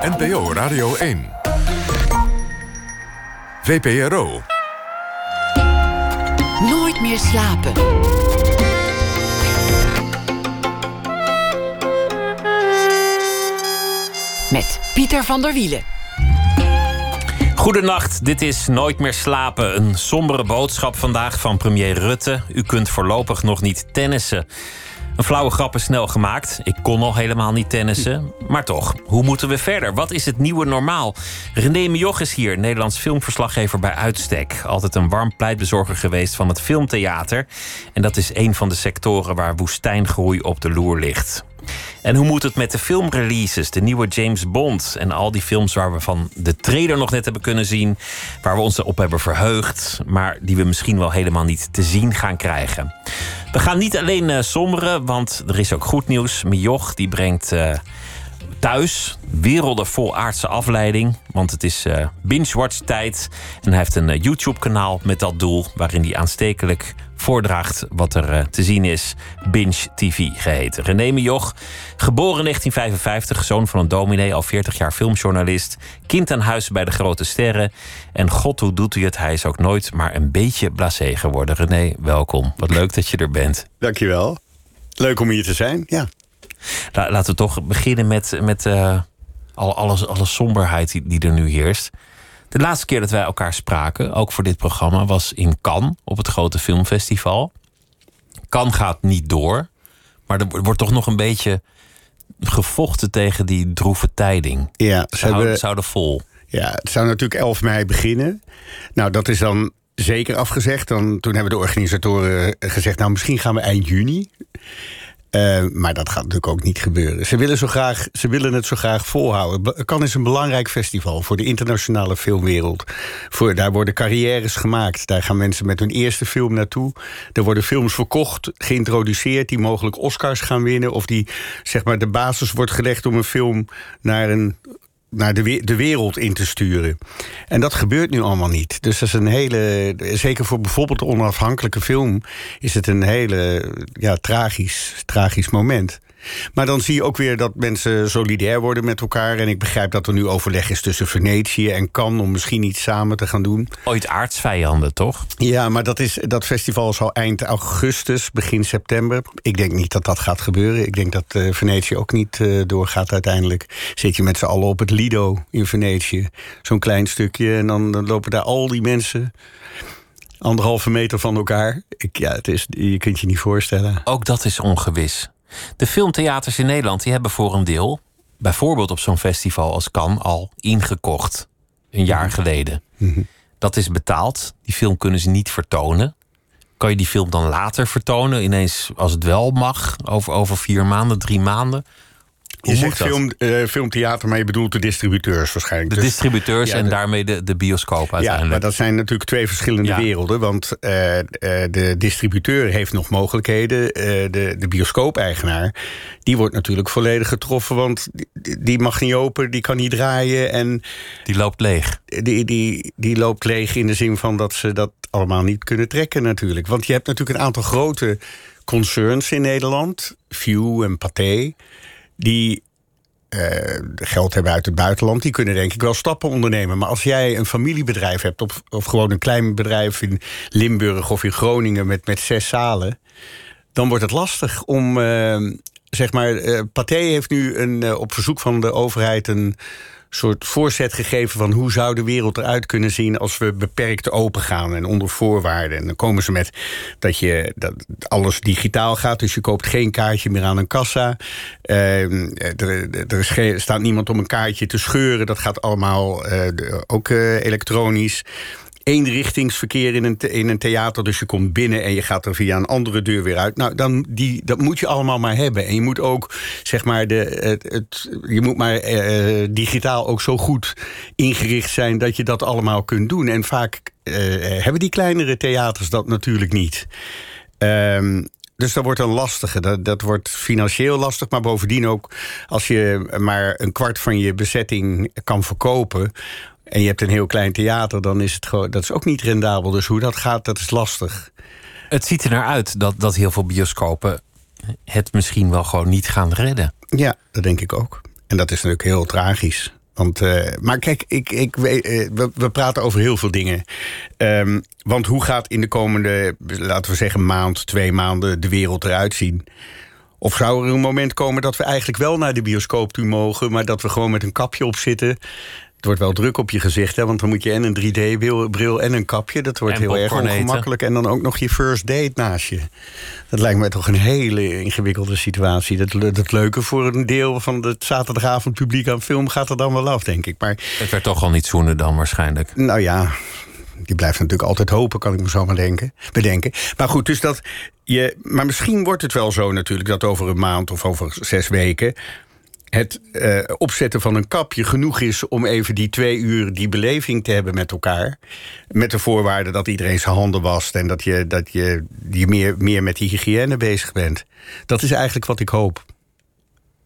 NPO Radio 1. VPRO. Nooit meer slapen. Met Pieter van der Wielen. Goedenacht, dit is Nooit meer slapen. Een sombere boodschap vandaag van premier Rutte. U kunt voorlopig nog niet tennissen. Een flauwe grap is snel gemaakt. Ik kon al helemaal niet tennissen. Maar toch, hoe moeten we verder? Wat is het nieuwe normaal? René Mioch is hier, Nederlands filmverslaggever bij uitstek. Altijd een warm pleitbezorger geweest van het filmtheater. En dat is een van de sectoren waar woestijngroei op de loer ligt. En hoe moet het met de filmreleases, de nieuwe James Bond en al die films waar we van de trailer nog net hebben kunnen zien, waar we ons op hebben verheugd, maar die we misschien wel helemaal niet te zien gaan krijgen. We gaan niet alleen uh, somberen, want er is ook goed nieuws. Mioch die brengt uh, thuis werelden vol aardse afleiding. Want het is uh, binge-watch tijd. En hij heeft een YouTube-kanaal met dat doel... waarin hij aanstekelijk voordraagt wat er te zien is. Binge TV geheten. René Mioch, geboren in 1955, zoon van een dominee... al 40 jaar filmjournalist. Kind aan huis bij de grote sterren. En god, hoe doet hij het? Hij is ook nooit maar een beetje blasé geworden. René, welkom. Wat leuk dat je er bent. Dankjewel. Leuk om hier te zijn, ja. Laten we toch beginnen met, met uh, alle, alle somberheid die, die er nu heerst. De laatste keer dat wij elkaar spraken, ook voor dit programma, was in Cannes op het grote filmfestival. Cannes gaat niet door, maar er wordt toch nog een beetje gevochten tegen die droeve tijding. Ja, ze houden, zouden vol. Ja, het zou natuurlijk 11 mei beginnen. Nou, dat is dan zeker afgezegd. Dan, toen hebben de organisatoren gezegd, nou misschien gaan we eind juni. Uh, maar dat gaat natuurlijk ook niet gebeuren. Ze willen, zo graag, ze willen het zo graag volhouden. Kan is een belangrijk festival voor de internationale filmwereld. Voor, daar worden carrières gemaakt. Daar gaan mensen met hun eerste film naartoe. Er worden films verkocht, geïntroduceerd... die mogelijk Oscars gaan winnen. Of die, zeg maar, de basis wordt gelegd om een film naar een naar de, de wereld in te sturen. En dat gebeurt nu allemaal niet. Dus dat is een hele. Zeker voor bijvoorbeeld de onafhankelijke film. is het een hele. Ja, tragisch, tragisch moment. Maar dan zie je ook weer dat mensen solidair worden met elkaar. En ik begrijp dat er nu overleg is tussen Venetië en Cannes... om misschien iets samen te gaan doen. Ooit aardsvijanden, toch? Ja, maar dat, is, dat festival is al eind augustus, begin september. Ik denk niet dat dat gaat gebeuren. Ik denk dat uh, Venetië ook niet uh, doorgaat uiteindelijk. Zit je met z'n allen op het Lido in Venetië. Zo'n klein stukje. En dan, dan lopen daar al die mensen anderhalve meter van elkaar. Ik, ja, het is, je kunt je niet voorstellen. Ook dat is ongewis. De filmtheaters in Nederland die hebben voor een deel, bijvoorbeeld op zo'n festival als Cannes, al ingekocht. Een jaar geleden. Mhm. Dat is betaald. Die film kunnen ze niet vertonen. Kan je die film dan later vertonen? Ineens, als het wel mag, over, over vier maanden, drie maanden? Je zegt film, uh, filmtheater, maar je bedoelt de distributeurs waarschijnlijk. De dus- distributeurs en daarmee de, de bioscoop uiteindelijk. Ja, maar dat zijn natuurlijk twee verschillende werelden. Want uh, de distributeur heeft nog mogelijkheden. Uh, de, de bioscoop-eigenaar, die wordt natuurlijk volledig getroffen. Want die, die, mag niet open, die kan niet draaien. En die loopt leeg. Die, die, die loopt leeg in de zin van dat ze dat allemaal niet kunnen trekken natuurlijk. Want je hebt natuurlijk een aantal grote concerns in Nederland. View en Pathé die uh, geld hebben uit het buitenland, die kunnen denk ik wel stappen ondernemen. Maar als jij een familiebedrijf hebt, of, of gewoon een klein bedrijf in Limburg of in Groningen met, met zes zalen, dan wordt het lastig om. Uh, zeg maar, uh, Pathé heeft nu een, op verzoek van de overheid een soort voorzet gegeven van hoe zou de wereld eruit kunnen zien als we beperkt open gaan en onder voorwaarden. En dan komen ze met dat je dat alles digitaal gaat, dus je koopt geen kaartje meer aan een kassa. Uh, er, er staat niemand om een kaartje te scheuren, dat gaat allemaal uh, ook uh, elektronisch eenrichtingsverkeer in een, in een theater. Dus je komt binnen en je gaat er via een andere deur weer uit. Nou, dan die, dat moet je allemaal maar hebben. En je moet ook, zeg maar, de, het, je moet maar uh, digitaal ook zo goed ingericht zijn dat je dat allemaal kunt doen. En vaak uh, hebben die kleinere theaters dat natuurlijk niet. Um, dus dat wordt een lastige. Dat, dat wordt financieel lastig, maar bovendien ook als je maar een kwart van je bezetting kan verkopen en je hebt een heel klein theater, dan is het gewoon, dat is ook niet rendabel. Dus hoe dat gaat, dat is lastig. Het ziet er naar uit dat, dat heel veel bioscopen het misschien wel gewoon niet gaan redden. Ja, dat denk ik ook. En dat is natuurlijk heel tragisch. Want, uh, maar kijk, ik, ik, uh, we, we, praten over heel veel dingen. Um, want hoe gaat in de komende, laten we zeggen, maand, twee maanden de wereld eruit zien? Of zou er een moment komen dat we eigenlijk wel naar de bioscoop toe mogen, maar dat we gewoon met een kapje op zitten? Het wordt wel druk op je gezicht, hè, want dan moet je en een 3D-bril en een kapje. Dat wordt heel erg ongemakkelijk. En dan ook nog je first date naast je. Dat lijkt mij toch een hele ingewikkelde situatie. Dat, dat leuke voor een deel van het zaterdagavond publiek aan film gaat er dan wel af, denk ik. Maar, het werd toch al niet zoenen dan waarschijnlijk? Nou ja, die blijft natuurlijk altijd hopen, kan ik me zo maar denken, bedenken. Maar goed, dus dat je. Maar misschien wordt het wel zo natuurlijk dat over een maand of over zes weken het uh, opzetten van een kapje genoeg is om even die twee uur die beleving te hebben met elkaar. Met de voorwaarde dat iedereen zijn handen wast en dat je, dat je, je meer, meer met die hygiëne bezig bent. Dat is eigenlijk wat ik hoop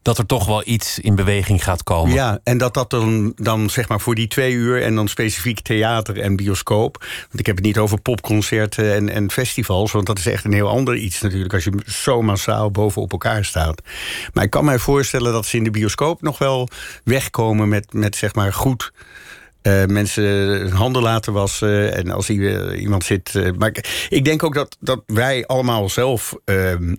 dat er toch wel iets in beweging gaat komen. Ja, en dat dat dan, dan zeg maar voor die twee uur... en dan specifiek theater en bioscoop... want ik heb het niet over popconcerten en, en festivals... want dat is echt een heel ander iets natuurlijk... als je zo massaal bovenop elkaar staat. Maar ik kan mij voorstellen dat ze in de bioscoop nog wel wegkomen... met, met zeg maar goed... Uh, mensen handen laten wassen. En als uh, iemand zit. Uh, maar ik, ik, denk ook dat, dat wij allemaal zelf ehm,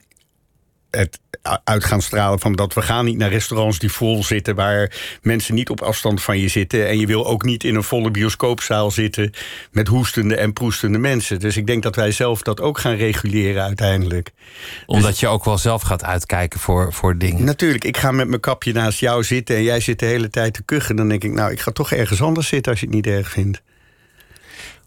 het uit gaan stralen van dat we gaan niet naar restaurants die vol zitten... waar mensen niet op afstand van je zitten. En je wil ook niet in een volle bioscoopzaal zitten... met hoestende en proestende mensen. Dus ik denk dat wij zelf dat ook gaan reguleren uiteindelijk. Omdat dus- je ook wel zelf gaat uitkijken voor, voor dingen. Natuurlijk, ik ga met mijn kapje naast jou zitten... en jij zit de hele tijd te kuchen. Dan denk ik, nou, ik ga toch ergens anders zitten als je het niet erg vindt.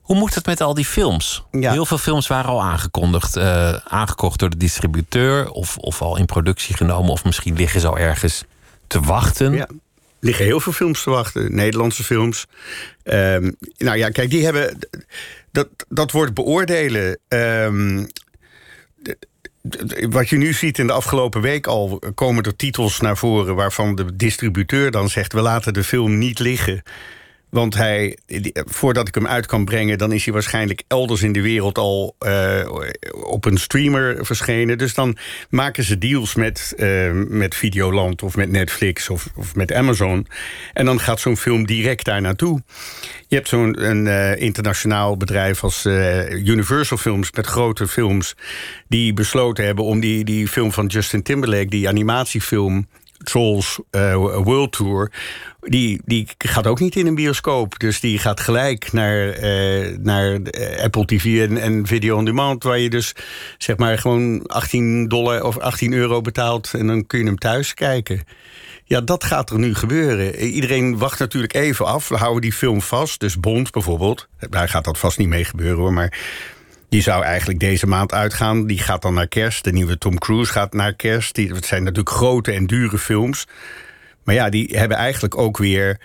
Hoe moet het met al die films? Heel veel films waren al aangekondigd. Uh, aangekocht door de distributeur. Of, of al in productie genomen. Of misschien liggen ze al ergens te wachten. Ja. Er liggen heel veel films te wachten. Nederlandse films. Um, nou ja, kijk, die hebben... Dat, dat wordt beoordelen. Um, wat je nu ziet in de afgelopen week al... komen er titels naar voren waarvan de distributeur dan zegt... we laten de film niet liggen... Want hij, voordat ik hem uit kan brengen, dan is hij waarschijnlijk elders in de wereld al uh, op een streamer verschenen. Dus dan maken ze deals met, uh, met Videoland of met Netflix of, of met Amazon. En dan gaat zo'n film direct daar naartoe. Je hebt zo'n een uh, internationaal bedrijf als Universal Films met grote films. die besloten hebben om die, die film van Justin Timberlake, die animatiefilm Trolls uh, World Tour. Die, die gaat ook niet in een bioscoop. Dus die gaat gelijk naar, uh, naar Apple TV en, en Video On Demand. Waar je dus zeg maar gewoon 18 dollar of 18 euro betaalt. En dan kun je hem thuis kijken. Ja, dat gaat er nu gebeuren. Iedereen wacht natuurlijk even af. We houden die film vast. Dus Bond bijvoorbeeld. Daar gaat dat vast niet mee gebeuren hoor. Maar die zou eigenlijk deze maand uitgaan. Die gaat dan naar kerst. De nieuwe Tom Cruise gaat naar kerst. Die, het zijn natuurlijk grote en dure films. Maar ja, die hebben eigenlijk ook weer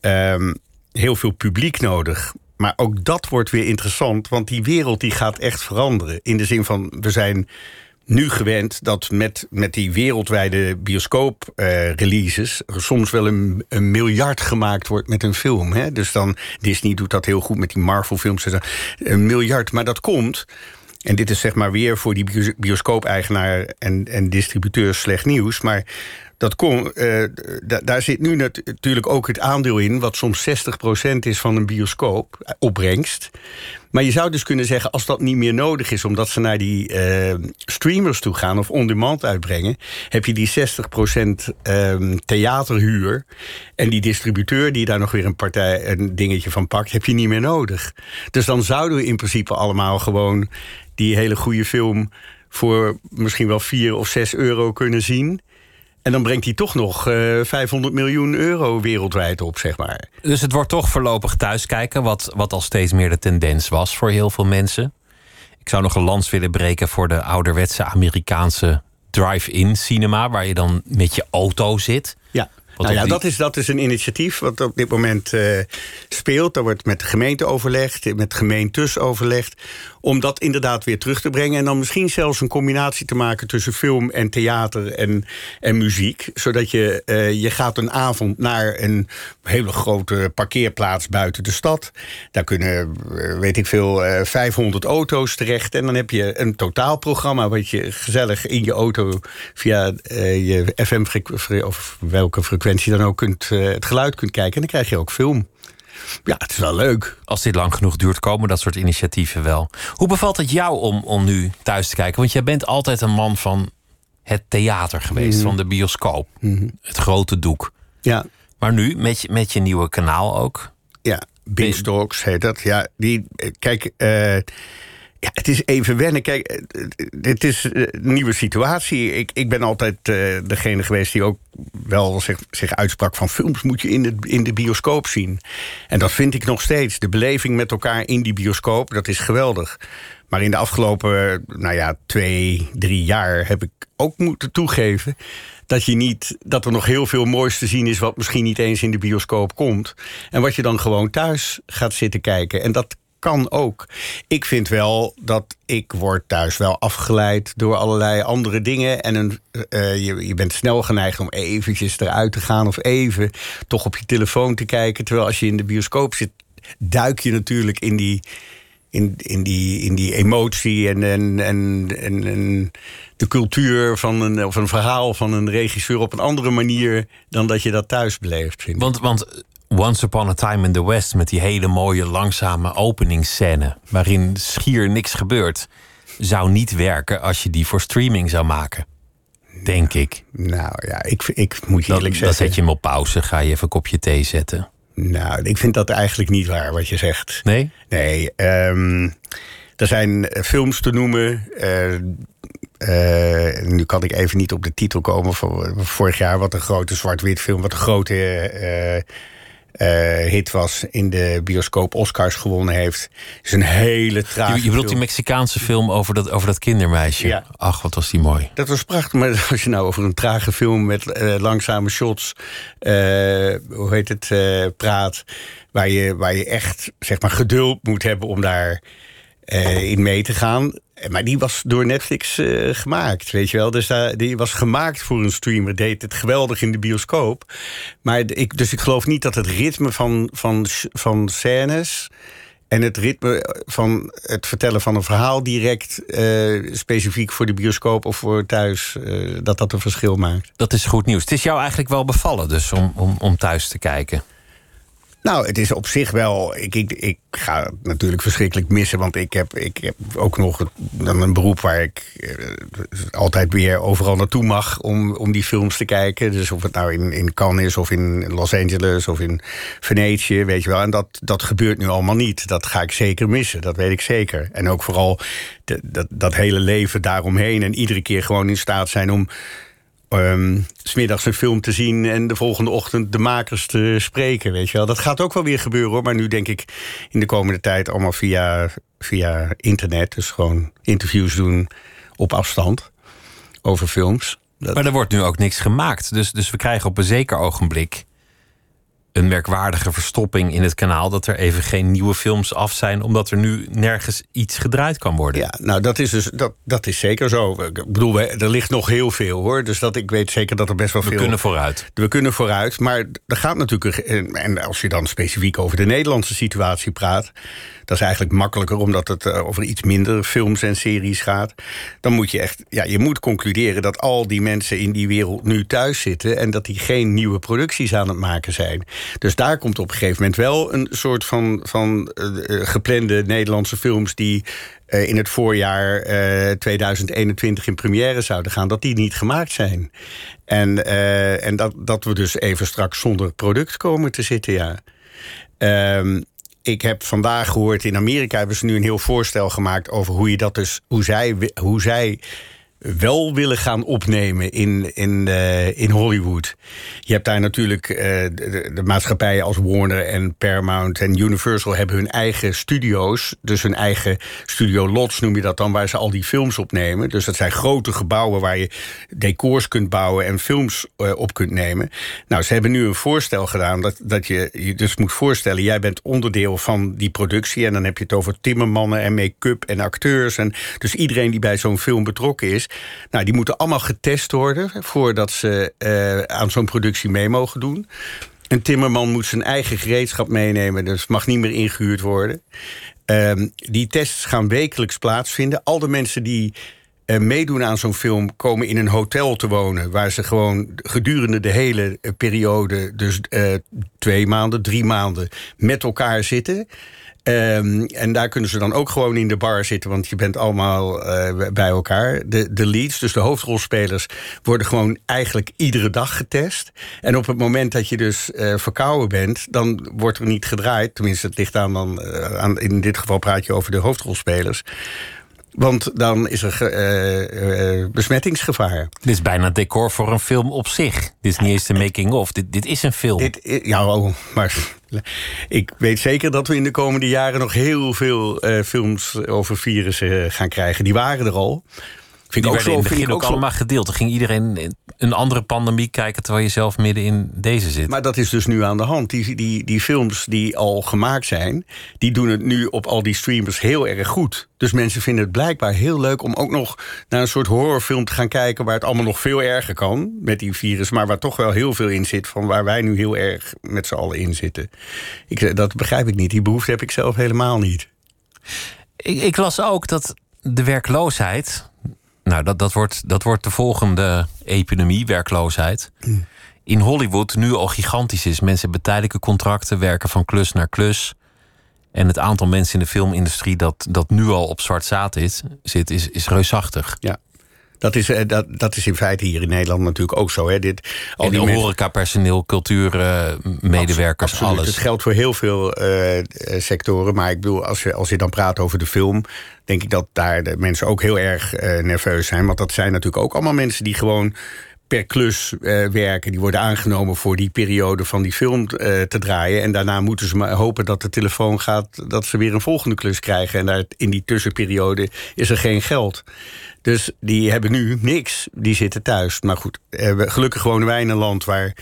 um, heel veel publiek nodig. Maar ook dat wordt weer interessant, want die wereld die gaat echt veranderen. In de zin van, we zijn nu gewend dat met, met die wereldwijde bioscoop-releases... Er soms wel een, een, miljard gemaakt wordt met een film. Hè? Dus dan, Disney doet dat heel goed met die Marvel-films. Een miljard, maar dat komt... En dit is zeg maar weer voor die bioscoop-eigenaar en, en distributeur slecht nieuws. Maar dat kon, uh, daar zit nu natuurlijk ook het aandeel in... wat soms 60% is van een bioscoop, eh, opbrengst. Maar je zou dus kunnen zeggen, als dat niet meer nodig is... omdat ze naar die uh, streamers toe gaan of on-demand uitbrengen... heb je die 60% uh, ehm, theaterhuur... en die distributeur die daar nog weer een partij een dingetje van pakt... heb je niet meer nodig. Dus dan zouden we in principe allemaal gewoon... die hele goede film voor misschien wel 4 of 6 euro kunnen zien... En dan brengt hij toch nog uh, eh, 500 miljoen euro wereldwijd op, zeg maar. Dus het wordt toch voorlopig thuiskijken, wat, wat al steeds meer de tendens was voor heel veel mensen. Ik zou nog een lans willen breken voor de ouderwetse Amerikaanse drive-in cinema, waar je dan met je auto zit. Ja. Nou ja, dat, is, dat is een initiatief wat op dit moment uh, speelt. Daar wordt met de gemeente overlegd, met gemeentes overlegd... om dat inderdaad weer terug te brengen. En dan misschien zelfs een combinatie te maken tussen film en theater en, en muziek. Zodat je, uh, je gaat een avond naar een hele grote parkeerplaats buiten de stad. Daar kunnen, eh, weet ik veel, uh, 500 auto's terecht. En dan heb je een totaalprogramma wat je gezellig in je auto... via je FM-frequentie of welke frequentie frequentie dan ook kunt, eh, het geluid kunt kijken. En dan krijg je ook film. Ja, het is wel leuk. Als dit lang genoeg duurt, komen dat soort initiatieven wel. Hoe bevalt het jou om, om nu thuis te kijken? Want jij bent altijd een man van het theater geweest, Mhm. van de bioscoop. Het grote doek. Ja, Maar nu, met je, met je nieuwe kanaal ook. ja. Beanstalks heet dat. Ja, die, eh, kijk, eh, ja, het is even wennen. Kijk, eh, dit is eh, een nieuwe situatie. Ik, ik ben altijd eh, degene geweest die ook wel zich, zich uitsprak van films moet je in de, in de bioscoop zien. En dat vind ik nog steeds. De beleving met elkaar in die bioscoop, dat is geweldig. Maar in de afgelopen, eh, nou ja, twee, drie jaar heb ik ook moeten toegeven dat, je niet, dat er nog heel veel moois te zien is... wat misschien niet eens in de bioscoop komt. En wat je dan gewoon thuis gaat zitten kijken. En dat kan ook. Ik vind wel dat ik word thuis wel afgeleid door allerlei andere dingen. En een, eh, je, je bent snel geneigd om eventjes eruit te gaan... of even toch op je telefoon te kijken. Terwijl als je in de bioscoop zit, duik je natuurlijk in die in, in, die, in die emotie en, en, en, en, de cultuur van een, of een verhaal van een regisseur op een andere manier dan dat je dat thuis beleeft. Vind ik. Want, want Once Upon a Time in the West met die hele mooie langzame openingsscène... waarin schier niks gebeurt, zou niet werken als je die voor streaming zou maken. Denk ik. Nou ja, ik, ik moet je Dan, eerlijk dan zeggen. zet je hem op pauze, ga je even een kopje thee zetten. Nou, ik vind dat eigenlijk niet waar wat je zegt. Nee? Nee, ehm, er zijn eh, films te noemen. eh, eh, nu kan ik even niet op de titel komen van vorig jaar, wat een grote zwart-wit film, wat een grote hit was in de bioscoop Oscars gewonnen heeft. is een hele trage Je, je bedoelt die. Mexicaanse film over dat, over dat kindermeisje? Ja. Ach, wat was die mooi. Dat was prachtig, maar als je nou over een trage film met eh, langzame shots, eh, hoe heet het, eh, praat, waar je, waar je echt zeg maar geduld moet hebben om daar eh, in mee te gaan. Eh, Maar die was door Netflix eh, gemaakt, weet je wel. Dus die was gemaakt voor een streamer. Deed het geweldig in de bioscoop. Maar ik, dus ik geloof niet dat het ritme van, van, van scènes... en het ritme van het vertellen van een verhaal... direct specifiek voor de bioscoop of voor thuis... dat dat een verschil maakt. Dat is goed nieuws. Het is jou eigenlijk wel bevallen dus om, om, om thuis te kijken. Nou, het is op zich wel. Ik, ik, ik ga het natuurlijk verschrikkelijk missen. Want ik heb, ik heb ook nog dan een beroep waar ik eh, altijd weer overal naartoe mag om, om die films te kijken. Dus of het nou in, in Cannes is, of in Los Angeles, of in Venetië, weet je wel. En dat, dat gebeurt nu allemaal niet. Dat ga ik zeker missen, dat weet ik zeker. En ook vooral dat, dat hele leven daaromheen. En iedere keer gewoon in staat zijn om 's smiddags een film te zien en de volgende ochtend de makers te spreken. Weet je wel. Dat gaat ook wel weer gebeuren hoor. Maar nu denk ik in de komende tijd allemaal via, via internet. Dus gewoon interviews doen op afstand over films. Maar er wordt nu ook niks gemaakt. Dus, dus we krijgen op een zeker ogenblik een merkwaardige verstopping in het kanaal. Dat er even geen nieuwe films af zijn, omdat er nu nergens iets gedraaid kan worden. ja, nou dat is, dus, dat, dat is zeker zo. Ik bedoel, we- er ligt nog heel veel hoor. Dus dat, ik weet zeker dat er best wel we veel... kunnen vooruit. We kunnen vooruit, maar er gaat natuurlijk. En als je dan specifiek over de Nederlandse situatie praat. Dat is eigenlijk makkelijker, omdat het eh, over iets minder films en series gaat. Dan moet je echt. Ja, je moet concluderen dat al die mensen in die wereld nu thuis zitten. en dat die geen nieuwe producties aan het maken zijn. Dus daar komt op een gegeven moment wel een soort van, van eh, eh, geplande Nederlandse films. die in het voorjaar eh, 2021 in première zouden gaan, dat die niet gemaakt zijn. En, en dat, dat we dus even straks zonder product komen te zitten, ja. Ehm, ik heb vandaag gehoord, in Amerika hebben ze nu een heel voorstel gemaakt over hoe je dat dus, hoe zij, hoe zij wel willen gaan opnemen in, in, eh, in Hollywood. Je hebt daar natuurlijk eh, de, de- maatschappijen als Warner en Paramount en Universal hebben hun eigen studio's. Dus hun eigen studio lots noem je dat dan, waar ze al die films opnemen. Dus dat zijn grote gebouwen waar je decors kunt bouwen en films eh, op kunt nemen. Nou, ze hebben nu een voorstel gedaan dat, dat je je dus moet voorstellen, jij bent onderdeel van die productie. En dan heb je het over timmermannen en make-up en acteurs. En dus iedereen die bij zo'n film betrokken is. Nou, die moeten allemaal getest worden voordat ze eh, aan zo'n productie mee mogen doen. Een timmerman moet zijn eigen gereedschap meenemen, dus mag niet meer ingehuurd worden. Ehm, die tests gaan wekelijks plaatsvinden. Al de mensen die eh, meedoen aan zo'n film komen in een hotel te wonen. Waar ze gewoon gedurende de hele eh, periode, dus twee maanden, drie maanden, met elkaar zitten. Ehm, en daar kunnen ze dan ook gewoon in de bar zitten, want je bent allemaal eh, bij elkaar. De, de leads, dus de hoofdrolspelers, worden gewoon eigenlijk iedere dag getest. En op het moment dat je dus eh, verkouden bent, dan wordt er niet gedraaid. Tenminste, het ligt aan dan. eh, aan, in dit geval praat je over de hoofdrolspelers. Want dan is er ge- eh, eh, besmettingsgevaar. Dit is bijna decor voor een film op zich. Dit is niet eens de making-of. Dit, dit is een film. Dit, ja, oh, maar ik weet zeker dat we in de komende jaren nog heel veel eh, films over virussen eh, gaan krijgen. Die waren er al. Vind Die ik ook in zo, het begin ik ook allemaal gedeeld. Dan ging iedereen een andere pandemie kijken... terwijl je zelf midden in deze zit. Maar dat is dus nu aan de hand. Die, die, die films die al gemaakt zijn, die doen het nu op al die streamers heel erg goed. Dus mensen vinden het blijkbaar heel leuk om ook nog naar een soort horrorfilm te gaan kijken. waar het allemaal nog veel erger kan met die virus. maar waar toch wel heel veel in zit. van waar wij nu heel erg met z'n allen in zitten. Ik, dat begrijp ik niet. Die behoefte heb ik zelf helemaal niet. Ik, ik las ook dat de werkloosheid. Nou, dat, dat, wordt, dat wordt de volgende epidemie, werkloosheid. In Hollywood nu al gigantisch is. Mensen hebben tijdelijke contracten, werken van klus naar klus. En het aantal mensen in de filmindustrie dat, dat nu al op zwart zaad is, zit, is, is reusachtig. Ja. Dat is, eh, dat, dat is in feite hier in Nederland natuurlijk ook zo. Hè. Dit, al En die mensen- horecapersoneel, cultuurmedewerkers, Absoluut. alles. Het geldt voor heel veel eh, eh, sectoren. Maar ik bedoel, als je, als je dan praat over de film... denk ik dat daar de mensen ook heel erg eh, nerveus zijn. Want dat zijn natuurlijk ook allemaal mensen die gewoon per klus eh, werken. Die worden aangenomen voor die periode van die film eh, te draaien. En daarna moeten ze maar hopen dat de telefoon gaat... dat ze weer een volgende klus krijgen. En daar, in die tussenperiode is er geen geld. Dus die hebben nu niks. Die zitten thuis. Maar goed, we- gelukkig wonen wij in een land waar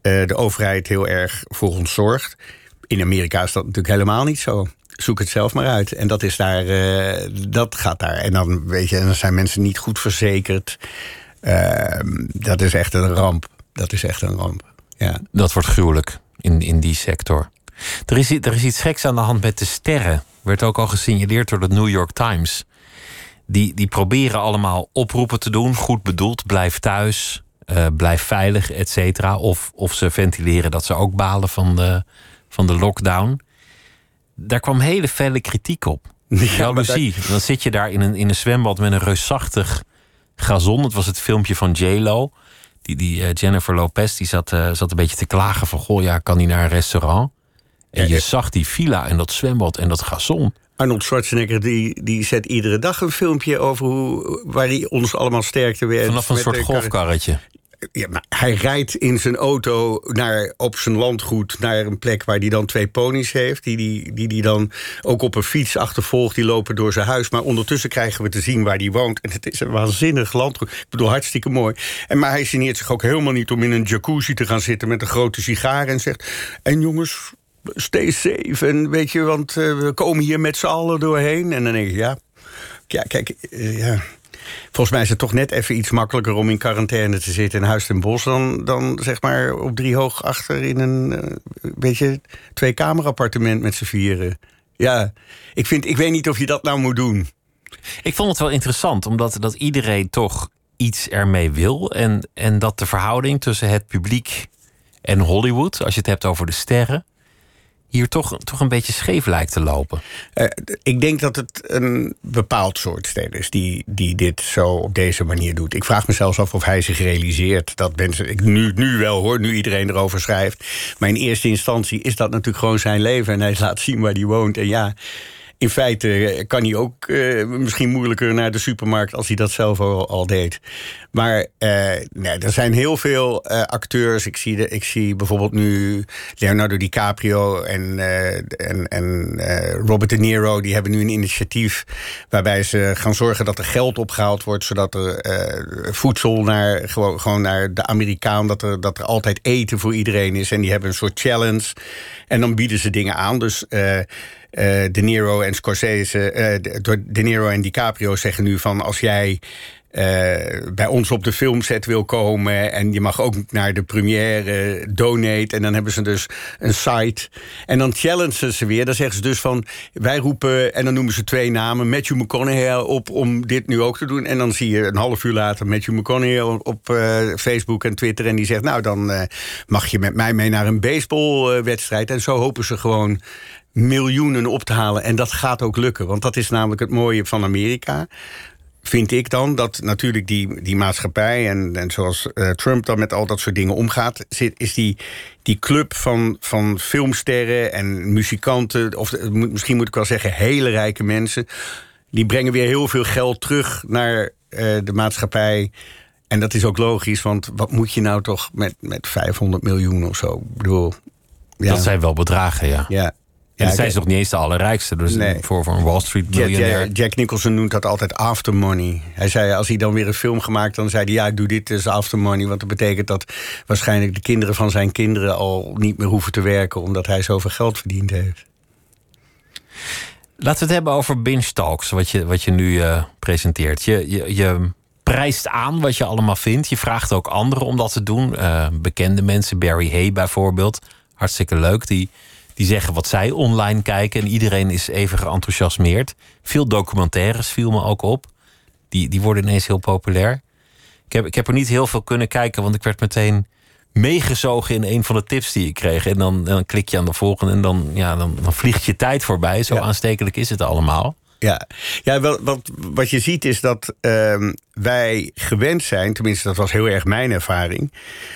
de overheid heel erg voor ons zorgt. In Amerika is dat natuurlijk helemaal niet zo. Zoek het zelf maar uit. En dat is daar, dat gaat daar. En dan weet je, en dan zijn mensen niet goed verzekerd. Ehm, dat is echt een ramp. Dat is echt een ramp. Ja. Dat wordt gruwelijk in, in die sector. Er is, er is iets geks aan de hand met de sterren. Werd ook al gesignaleerd door de New York Times. Die, die proberen allemaal oproepen te doen. Goed bedoeld, blijf thuis, eh, blijf veilig, et cetera. Of, of ze ventileren dat ze ook balen van de, van de lockdown. Daar kwam hele felle kritiek op. Ja. Dan zit je daar in een, in een zwembad met een reusachtig gazon. Het was het filmpje van J-Lo. Die, die eh, Jennifer Lopez die zat, eh, zat een beetje te klagen van... goh, ja, kan hij naar een restaurant? En Ja, je ja. zag die villa en dat zwembad en dat gazon. Arnold Schwarzenegger die, die zet iedere dag een filmpje over hoe, waar hij ons allemaal sterkte weer. Vanaf een met soort golfkarretje. Ja, maar hij rijdt in zijn auto naar, op zijn landgoed naar een plek waar hij dan twee ponies heeft. Die die, die die dan ook op een fiets achtervolgt. Die lopen door zijn huis. Maar ondertussen krijgen we te zien waar hij woont. En het is een waanzinnig landgoed. Ik bedoel, hartstikke mooi. En, maar hij geneert zich ook helemaal niet om in een jacuzzi te gaan zitten met een grote sigaar. En zegt: En jongens, stay safe. En weet je, want eh, we komen hier met z'n allen doorheen. En dan denk ik: Ja, ja kijk, eh, ja. Volgens mij is het toch net even iets makkelijker om in quarantaine te zitten in Huis ten Bos... dan, dan zeg maar op drie hoog achter in een eh, weet je, twee-kamer-appartement met z'n vieren. Ja, ik, vind, ik weet niet of je dat nou moet doen. Ik vond het wel interessant, omdat dat iedereen toch iets ermee wil. En, en dat de verhouding tussen het publiek en Hollywood... als je het hebt over de sterren... hier toch, toch een beetje scheef lijkt te lopen. Eh, ik denk dat het een bepaald soort ster is die, die dit zo op deze manier doet. Ik vraag me zelfs af of hij zich realiseert dat mensen. Ik, nu, nu wel hoor, nu iedereen erover schrijft. Maar in eerste instantie is dat natuurlijk gewoon zijn leven. En hij laat zien waar hij woont. En ja. In feite kan hij ook eh, misschien moeilijker naar de supermarkt als hij dat zelf al, deed. Maar eh, nee, er zijn heel veel eh, acteurs. Ik zie, de, ik zie bijvoorbeeld nu Leonardo DiCaprio en, eh, en, en eh, Robert De Niro. Die hebben nu een initiatief waarbij ze gaan zorgen dat er geld opgehaald wordt. Zodat er eh, voedsel naar, gewoon, gewoon naar de Amerikaan, dat er, dat er altijd eten voor iedereen is. En die hebben een soort challenge. En dan bieden ze dingen aan. Dus eh, eh, De Niro en Scorsese, eh, De Niro en DiCaprio zeggen nu van als jij bij ons op de filmset wil komen. En je mag ook naar de première donate. En dan hebben ze dus een site. En dan challengen ze weer. Dan zeggen ze dus van, wij roepen... en dan noemen ze twee namen. Matthew McConaughey op om dit nu ook te doen. En dan zie je een half uur later Matthew McConaughey op Facebook en Twitter. En die zegt, nou dan mag je met mij mee naar een baseballwedstrijd. En zo hopen ze gewoon miljoenen op te halen. En dat gaat ook lukken. Want dat is namelijk het mooie van Amerika vind ik dan dat natuurlijk die, die maatschappij... en, en zoals uh, Trump dan met al dat soort dingen omgaat... Zit, is die, die club van, van filmsterren en muzikanten... of misschien moet ik wel zeggen hele rijke mensen... die brengen weer heel veel geld terug naar uh, de maatschappij... En dat is ook logisch, want wat moet je nou toch met, met 500 miljoen of zo? Ik bedoel, ja. Dat zijn wel bedragen, ja. Ja, en ja, zijn ze nog niet eens de allerrijkste. Dus voor, voor een Wall Street miljonair. Jack, Jack, Nicholson noemt dat altijd after money. Hij zei, als hij dan weer een film gemaakt... dan zei hij, ja, ik doe dit is after money. Want dat betekent dat waarschijnlijk de kinderen van zijn kinderen... al niet meer hoeven te werken... omdat hij zoveel geld verdiend heeft. Laten we het hebben over binge talks, wat je, wat je nu uh, presenteert. Je, je, je prijst aan wat je allemaal vindt. Je vraagt ook anderen om dat te doen. Uh, bekende mensen, Barry Hay bijvoorbeeld. Hartstikke leuk. Die die zeggen wat zij online kijken. En iedereen is even geenthousiasmeerd. Veel documentaires viel me ook op. Die, die worden ineens heel populair. Ik heb, ik heb er niet heel veel kunnen kijken, want ik werd meteen meegezogen in een van de tips die ik kreeg. En dan, dan klik je aan de volgende en dan, ja, dan, dan vliegt je tijd voorbij. Zo aanstekelijk is het allemaal. Ja, ja wat, wat je ziet is dat uh, wij gewend zijn, tenminste dat was heel erg mijn ervaring,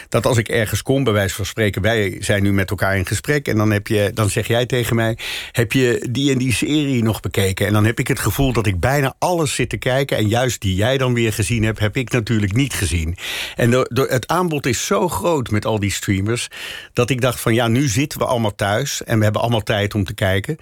dat als ik ergens kom, bij wijze van spreken, wij zijn nu met elkaar in gesprek en dan, heb je, dan zeg jij tegen mij, heb je die en die serie nog bekeken? En dan heb ik het gevoel dat ik bijna alles zit te kijken en juist die jij dan weer gezien hebt, heb ik natuurlijk niet gezien. En de, het aanbod is zo groot met al die streamers, dat ik dacht van ja, nu zitten we allemaal thuis en we hebben allemaal tijd om te kijken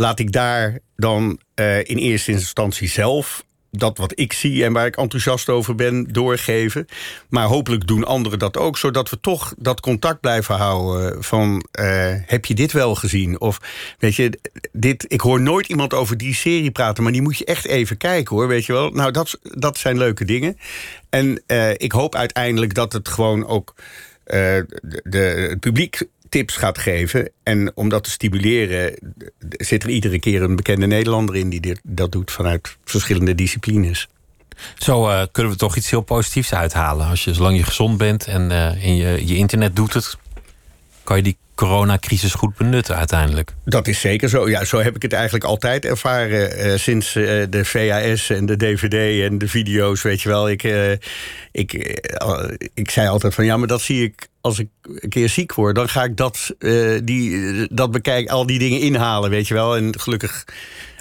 laat ik daar dan uh, in eerste instantie zelf dat wat ik zie en waar ik enthousiast over ben doorgeven. Maar hopelijk doen anderen dat ook, zodat we toch dat contact blijven houden van uh, heb je dit wel gezien? Of weet je, dit, ik hoor nooit iemand over die serie praten, maar die moet je echt even kijken hoor, weet je wel. Nou, dat, dat zijn leuke dingen. En uh, ik hoop uiteindelijk dat het gewoon ook de, het publiek tips gaat geven. En om dat te stimuleren zit er iedere keer een bekende Nederlander in... die dit, dat doet vanuit verschillende disciplines. Zo uh, kunnen we toch iets heel positiefs uithalen. Als je, zolang je gezond bent en, uh, je, je internet doet het... kan je die coronacrisis goed benutten uiteindelijk. Dat is zeker zo. Ja, zo heb ik het eigenlijk altijd ervaren. Uh, sinds uh, de VHS en de DVD en de video's, weet je wel. Ik, uh, ik, ik zei altijd van ja, maar dat zie ik als ik een keer ziek word. Dan ga ik dat, die, dat bekijken, al die dingen inhalen, weet je wel. En gelukkig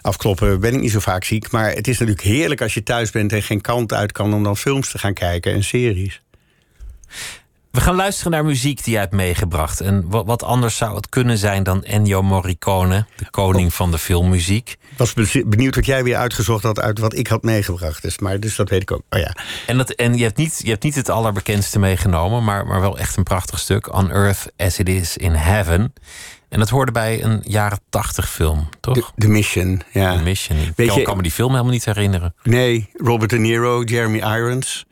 afkloppen ben ik niet zo vaak ziek. Maar het is natuurlijk heerlijk als je thuis bent en geen kant uit kan om dan films te gaan kijken en series. We gaan luisteren naar muziek die je hebt meegebracht. En wat, anders zou het kunnen zijn dan Ennio Morricone, de koning van de filmmuziek. Ik was benieuwd wat jij weer uitgezocht had uit wat ik had meegebracht. Dus, maar, dus dat weet ik ook. Oh ja. En, dat, en je, hebt niet, je hebt niet het allerbekendste meegenomen, maar, maar wel echt een prachtig stuk. On Earth as It Is in Heaven. En dat hoorde bij een jaren tachtig film, toch? The, Mission, ja. The Mission. Ik kan me die film helemaal niet herinneren. Nee, Robert De Niro, Jeremy Irons.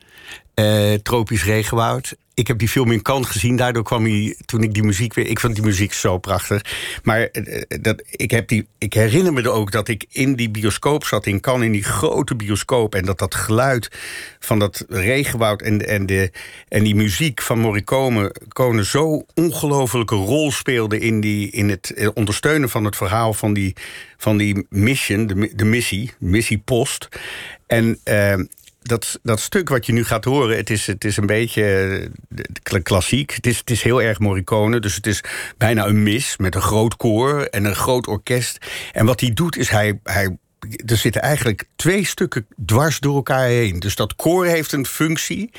Uh, tropisch regenwoud ik heb die film in Cannes gezien. Daardoor kwam hij, toen ik die muziek weer... Ik vond die muziek zo prachtig. Maar eh, dat, ik, heb die, ik herinner me ook dat ik in die bioscoop zat in Cannes... in die grote bioscoop. En dat dat geluid van dat regenwoud en, en, de, en die muziek van Morricone... zo ongelofelijke rol speelde in, die, in het eh, ondersteunen van het verhaal... van die, van die mission, de, missie, missiepost. En... dat, dat stuk wat je nu gaat horen, het is, het is een beetje eh, klassiek. Het is, het is heel erg Morricone, dus het is bijna een mis met een groot koor en een groot orkest. En wat hij doet is hij, hij er zitten eigenlijk twee stukken dwars door elkaar heen. Dus dat koor heeft een functie.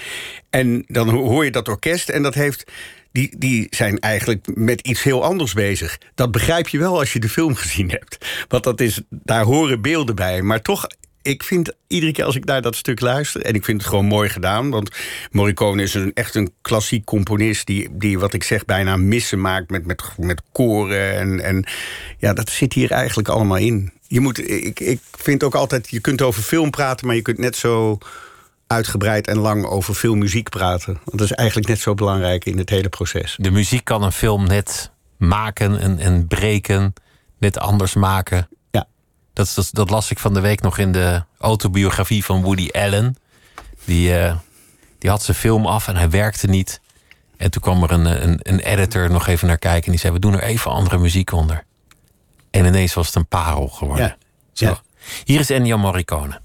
En dan hoor je dat orkest en dat heeft. Die, die zijn eigenlijk met iets heel anders bezig. Dat begrijp je wel als je de film gezien hebt. Want dat is, daar horen beelden bij. Maar toch ik vind iedere keer als ik naar dat stuk luister... en ik vind het gewoon mooi gedaan... want Morricone is een, echt een klassiek componist... die, die wat ik zeg bijna missen maakt met, met, met koren. En, en ja, dat zit hier eigenlijk allemaal in. Je moet, ik, ik vind ook altijd, je kunt over film praten... maar je kunt net zo uitgebreid en lang over veel muziek praten. Want dat is eigenlijk net zo belangrijk in het hele proces. De muziek kan een film net maken en, en breken, net anders maken. Dat, dat, dat las ik van de week nog in de autobiografie van Woody Allen. Die, uh, die had zijn film af en hij werkte niet. En toen kwam er een, een, een, editor nog even naar kijken. En die zei, we doen er even andere muziek onder. En ineens was het een parel geworden. Ja. ja. Hier is Ennio Morricone.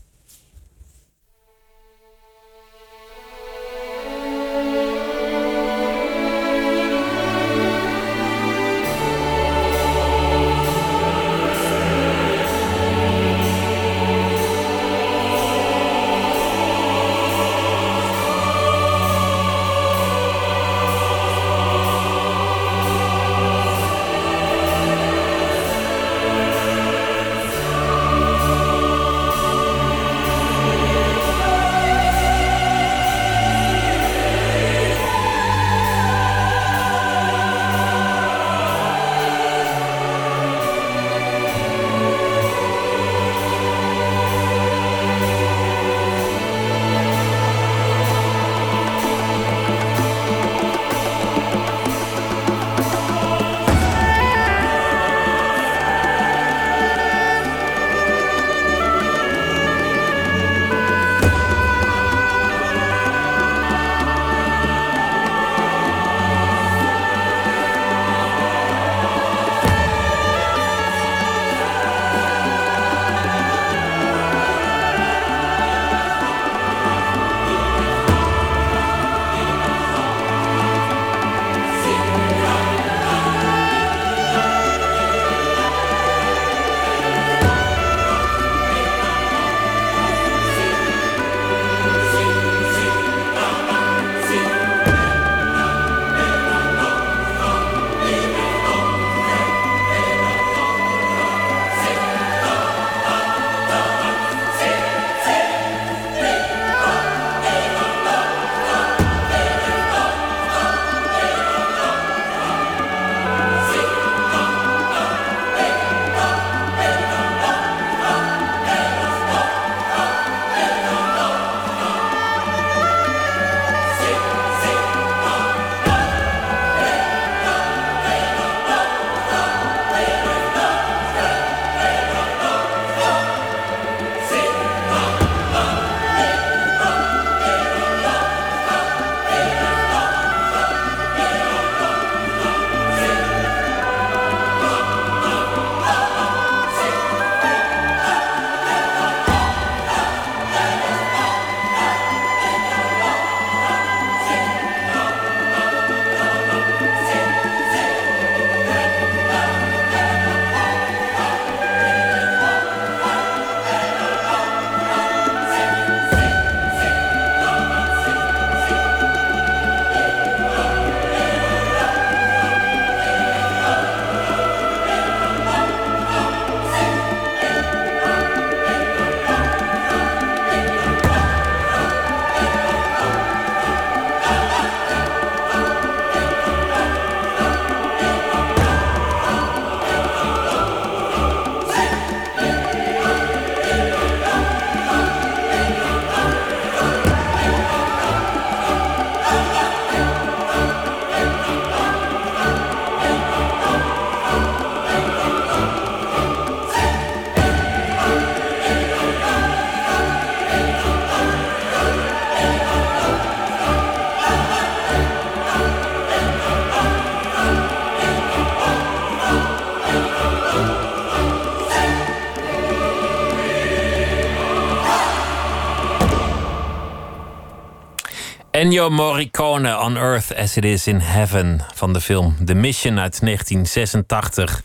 Ennio Morricone on Earth as it is in Heaven van de film The Mission uit 1986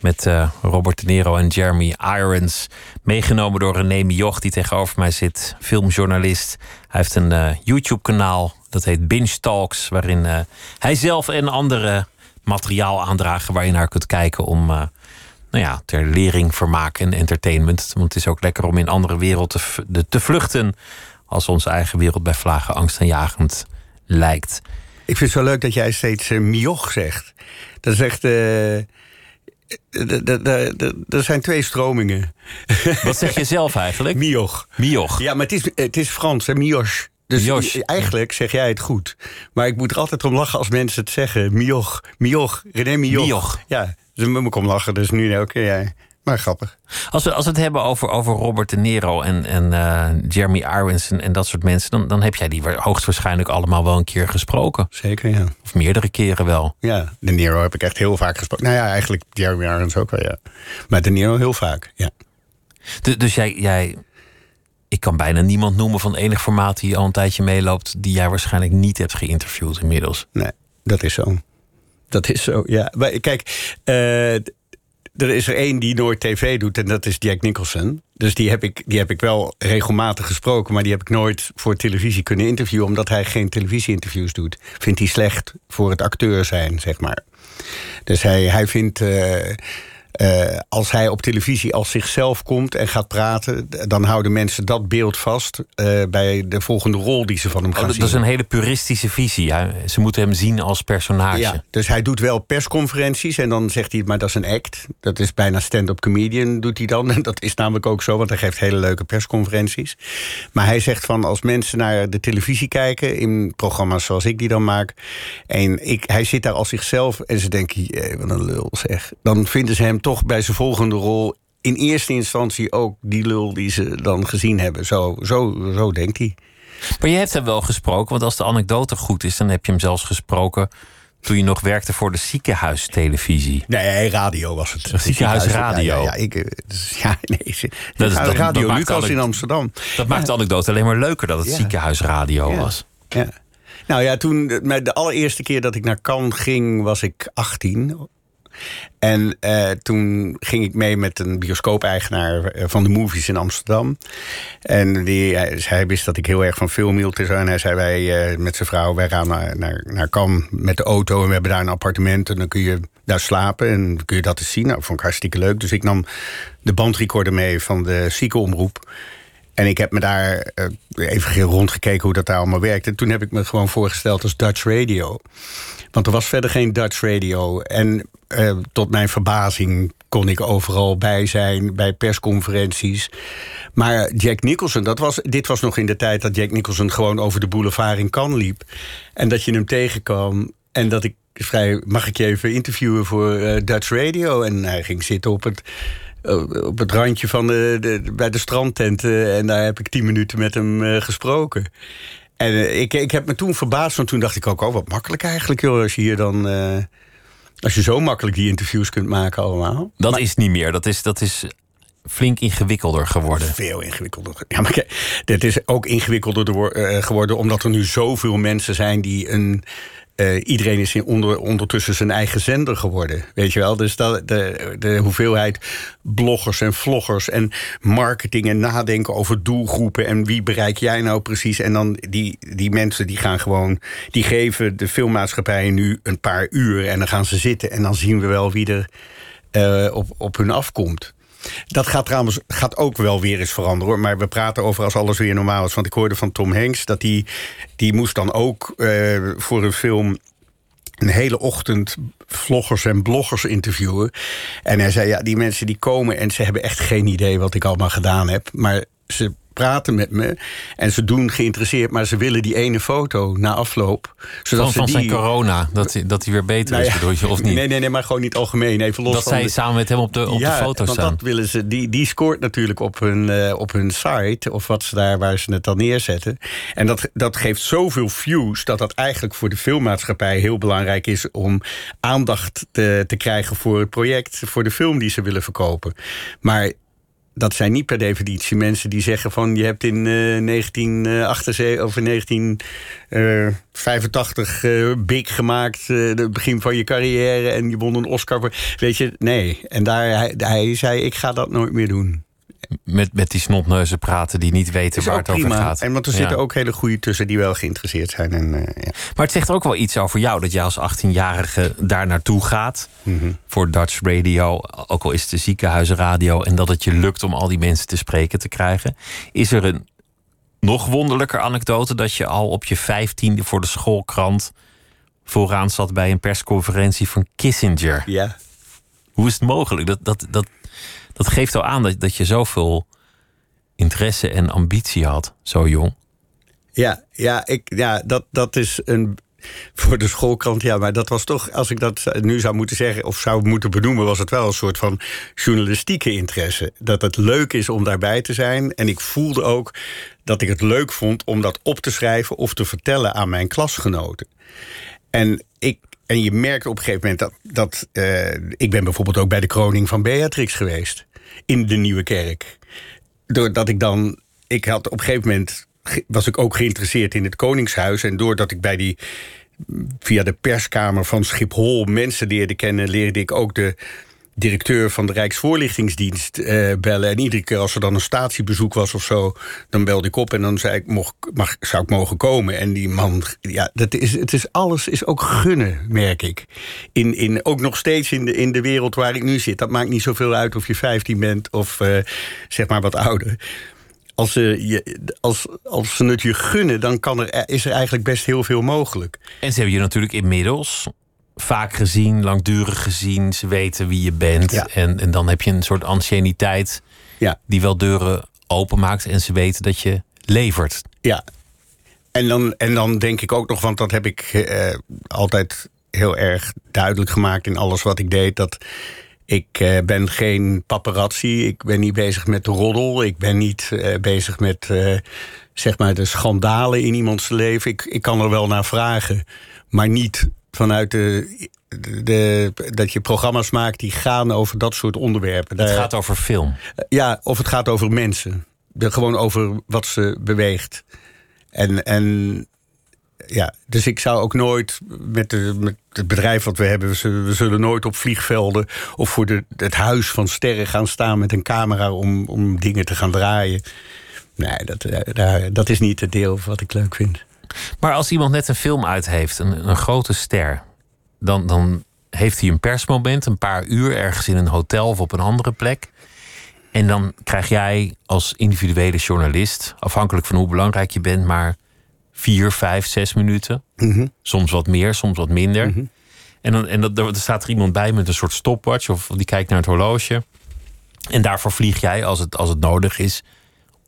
met uh, Robert De Niro en Jeremy Irons. Meegenomen door René Mioch die tegenover mij zit, filmjournalist. Hij heeft een uh, YouTube-kanaal dat heet Binge Talks, waarin uh, hij zelf en andere materiaal aandragen waar je naar kunt kijken om nou ja, ter lering, vermaak en entertainment. Want het is ook lekker om in andere werelden te, te vluchten als onze eigen wereld bij vlagen angstaanjagend lijkt. Ik vind het zo leuk dat jij steeds uh, mioch zegt. Dat is echt. Uh, d- d- er zijn twee stromingen. Wat zeg je zelf eigenlijk? Mioch. Mioch. Ja, maar het is, het is Frans, hè? Mioche. Dus eigenlijk zeg jij het goed. Maar ik moet er altijd om lachen als mensen het zeggen. Mioch, Mioch, René Mioch. Mioch. Ja, dus moet ik om lachen. Dus nu keer jij. Maar grappig. Als we, als we het hebben over, over Robert De Niro en, en eh, Jeremy Irons en, en dat soort mensen, dan, dan heb jij die wa- hoogstwaarschijnlijk allemaal wel een keer gesproken. Zeker, ja. Of meerdere keren wel. Ja, De Niro heb ik echt heel vaak gesproken. Nou ja, eigenlijk Jeremy Irons ook wel, ja. Maar De Niro heel vaak, ja. Du- dus jij, jij, ik kan bijna niemand noemen van enig formaat die al een tijdje meeloopt, die jij waarschijnlijk niet hebt geïnterviewd inmiddels. Nee, dat is zo. Dat is zo, ja. Maar kijk, eh, er is er één die nooit tv doet en dat is Jack Nicholson. Dus die heb, ik, die heb ik wel regelmatig gesproken... maar die heb ik nooit voor televisie kunnen interviewen... omdat hij geen televisieinterviews doet. Vindt hij slecht voor het acteur zijn, zeg maar. Dus hij, hij vindt... eh, eh, als hij op televisie als zichzelf komt en gaat praten... dan houden mensen dat beeld vast... eh, bij de volgende rol die ze van hem Oh, gaan dat, zien. dat is een hele puristische visie. hè. Ze moeten hem zien als personage. Ja, dus hij doet wel persconferenties en dan zegt hij, maar dat is een act. Dat is bijna stand-up comedian, doet hij dan. En dat is namelijk ook zo, want hij geeft hele leuke persconferenties. Maar hij zegt van, als mensen naar de televisie kijken... in programma's zoals ik die dan maak... en ik, hij zit daar als zichzelf en ze denken, jee, wat een lul zeg. Dan vinden ze hem toch bij zijn volgende rol... in eerste instantie ook die lul die ze dan gezien hebben. Zo, zo, zo denkt hij. Maar je hebt hem wel gesproken, want als de anekdote goed is, dan heb je hem zelfs gesproken toen je nog werkte voor de ziekenhuistelevisie. Nee, radio was het. Ziekenhuisradio. Ja, ja, ik, eh, ja, nee. Dat is- dat- radio dat Lucas in Amsterdam. Dat maakt de anekdote alleen maar leuker dat het ziekenhuisradio was. Ja. Nou ja, toen, met de allereerste keer dat ik naar Cannes ging, was ik 18. En eh, toen ging ik mee met een bioscoop-eigenaar eh, van de movies in Amsterdam. En die, hij, dus hij wist dat ik heel erg van film hield. en hij zei, wij eh, met zijn vrouw, wij gaan naar, naar, naar Cannes met de auto... en we hebben daar een appartement en dan kun je daar slapen... en kun je dat eens zien. Nou, vond ik hartstikke leuk. Dus ik nam de bandrecorder mee van de ziekenomroep... En ik heb me daar eh, even rondgekeken hoe dat daar allemaal werkt. En toen heb ik me gewoon voorgesteld als Dutch Radio. Want er was verder geen Dutch Radio. En eh, tot mijn verbazing kon ik overal bij zijn, bij persconferenties. Maar Jack Nicholson, dat was, dit was nog in de tijd dat Jack Nicholson gewoon over de boulevard in Cannes liep. En dat je hem tegenkwam. En dat ik vrij, mag ik je even interviewen voor eh, Dutch Radio? En hij ging zitten op het op het randje van de, de, bij de strandtent. eh, en daar heb ik tien minuten met hem eh, gesproken. En eh, ik, ik heb me toen verbaasd, want toen dacht ik ook... oh, wat makkelijk eigenlijk, joh, als je hier dan... eh, als je zo makkelijk die interviews kunt maken allemaal. Dat is niet meer. Dat is, dat is flink ingewikkelder geworden. Veel ingewikkelder. Ja, maar kijk, dit is ook ingewikkelder de wo- eh, geworden... omdat er nu zoveel mensen zijn die een... eh, iedereen is ondertussen zijn eigen zender geworden. Weet je wel? Dus dat, de, de hoeveelheid bloggers en vloggers en marketing en nadenken over doelgroepen en wie bereik jij nou precies. En dan die, die mensen die gaan gewoon, die geven de filmmaatschappijen nu een paar uur en dan gaan ze zitten en dan zien we wel wie er eh, op, op hun afkomt. Dat gaat trouwens gaat ook wel weer eens veranderen hoor. Maar we praten over als alles weer normaal is. Want ik hoorde van Tom Hanks dat die, die moest dan ook eh, voor een film een hele ochtend vloggers en bloggers interviewen. En hij zei, ja, die mensen die komen... en ze hebben echt geen idee wat ik allemaal gedaan heb. Maar ze praten met me en ze doen geïnteresseerd... maar ze willen die ene foto na afloop. Zodat Van, ze die... zijn corona, dat, hij- dat hij weer beter Nou is, ja, bedoel je, of niet? Nee, nee, nee, maar gewoon niet algemeen. Even los dat van zij de- samen met hem op de, op de foto want staan. dat willen ze. Die, die scoort natuurlijk op hun, eh, op hun site. Of wat ze daar waar ze het dan neerzetten. En dat, dat geeft zoveel views. dat dat eigenlijk voor de filmmaatschappij heel belangrijk is. om aandacht te, te krijgen voor het project. voor de film die ze willen verkopen. Maar. Dat zijn niet per definitie mensen die zeggen van... je hebt in eh 1978 of in 1985 eh, big gemaakt... eh, het begin van je carrière en je won een Oscar. Weet je, nee. En daar, hij zei, ik ga dat nooit meer doen. Met, met die snotneuzen praten die niet weten waar het over gaat. En want er Ja. zitten ook hele goede tussen die wel geïnteresseerd zijn. En, eh, ja. Maar het zegt ook wel iets over jou dat jij als 18-jarige daar naartoe gaat. Mhm. Voor Dutch Radio, ook al is het de ziekenhuisradio. En dat het je lukt om al die mensen te spreken te krijgen. Is er een nog wonderlijker anekdote dat je al op je vijftiende voor de schoolkrant vooraan zat bij een persconferentie van Kissinger? ja. Hoe Hoe is het mogelijk? Dat, dat, dat, dat geeft al aan dat, dat je zoveel interesse en ambitie had, zo jong. Ja, ja, ik, ja dat, dat is een. Voor de schoolkrant, ja, maar dat was toch, als ik dat nu zou moeten zeggen of zou moeten benoemen, was het wel een soort van journalistieke interesse. Dat het leuk is om daarbij te zijn. En ik voelde ook dat ik het leuk vond om dat op te schrijven of te vertellen aan mijn klasgenoten. En ik en je merkt op een gegeven moment dat. dat uh, ik ben bijvoorbeeld ook bij de kroning van Beatrix geweest. In de Nieuwe Kerk. Doordat ik dan. Ik had op een gegeven moment. was ik ook geïnteresseerd in het Koningshuis. En doordat ik bij die. via de perskamer van Schiphol mensen leerde kennen. leerde ik ook de directeur van de Rijksvoorlichtingsdienst uh, bellen. En iedere keer als er dan een statiebezoek was of zo, dan belde ik op en dan zei ik, mocht, mag, zou ik mogen komen. En die man, ja, dat is, het is alles is ook gunnen, merk ik. In, in, ook nog steeds in de, in de wereld waar ik nu zit. Dat maakt niet zoveel uit of je 15 bent of uh, zeg maar wat ouder. Als ze, je, als, als ze het je gunnen, dan kan er, is er eigenlijk best heel veel mogelijk. En ze hebben je natuurlijk inmiddels vaak gezien, langdurig gezien. Ze weten wie je bent. En, en dan heb je een soort anciëniteit ja. die wel deuren openmaakt. En ze weten dat je levert. Ja, en dan, en dan denk ik ook nog, want dat heb ik eh, altijd heel erg duidelijk gemaakt in alles wat ik deed. Dat ik eh, ben geen paparazzi. Ik ben niet bezig met de roddel. Ik ben niet eh, bezig met zeg maar de schandalen in iemands leven. Ik, ik kan er wel naar vragen, maar niet vanuit de, de, dat je programma's maakt die gaan over dat soort onderwerpen. Het gaat over film. Ja, of het gaat over mensen. De, gewoon over wat ze beweegt. En, en ja, dus ik zou ook nooit met, de, met het bedrijf wat we hebben, we zullen, nooit op vliegvelden of voor de, het huis van sterren gaan staan met een camera om, om dingen te gaan draaien. Nee, dat, daar, dat is niet het deel wat ik leuk vind. Maar als iemand net een film uit heeft, een, een grote ster, dan, dan heeft hij een persmoment, een paar uur ergens in een hotel of op een andere plek. En dan krijg jij als individuele journalist, afhankelijk van hoe belangrijk je bent, maar vier, vijf, zes minuten. Mhm. Soms wat meer, soms wat minder. Mhm. En, dan, en dat, er staat er iemand bij met een soort stopwatch of die kijkt naar het horloge. En daarvoor vlieg jij, als het, als het nodig is,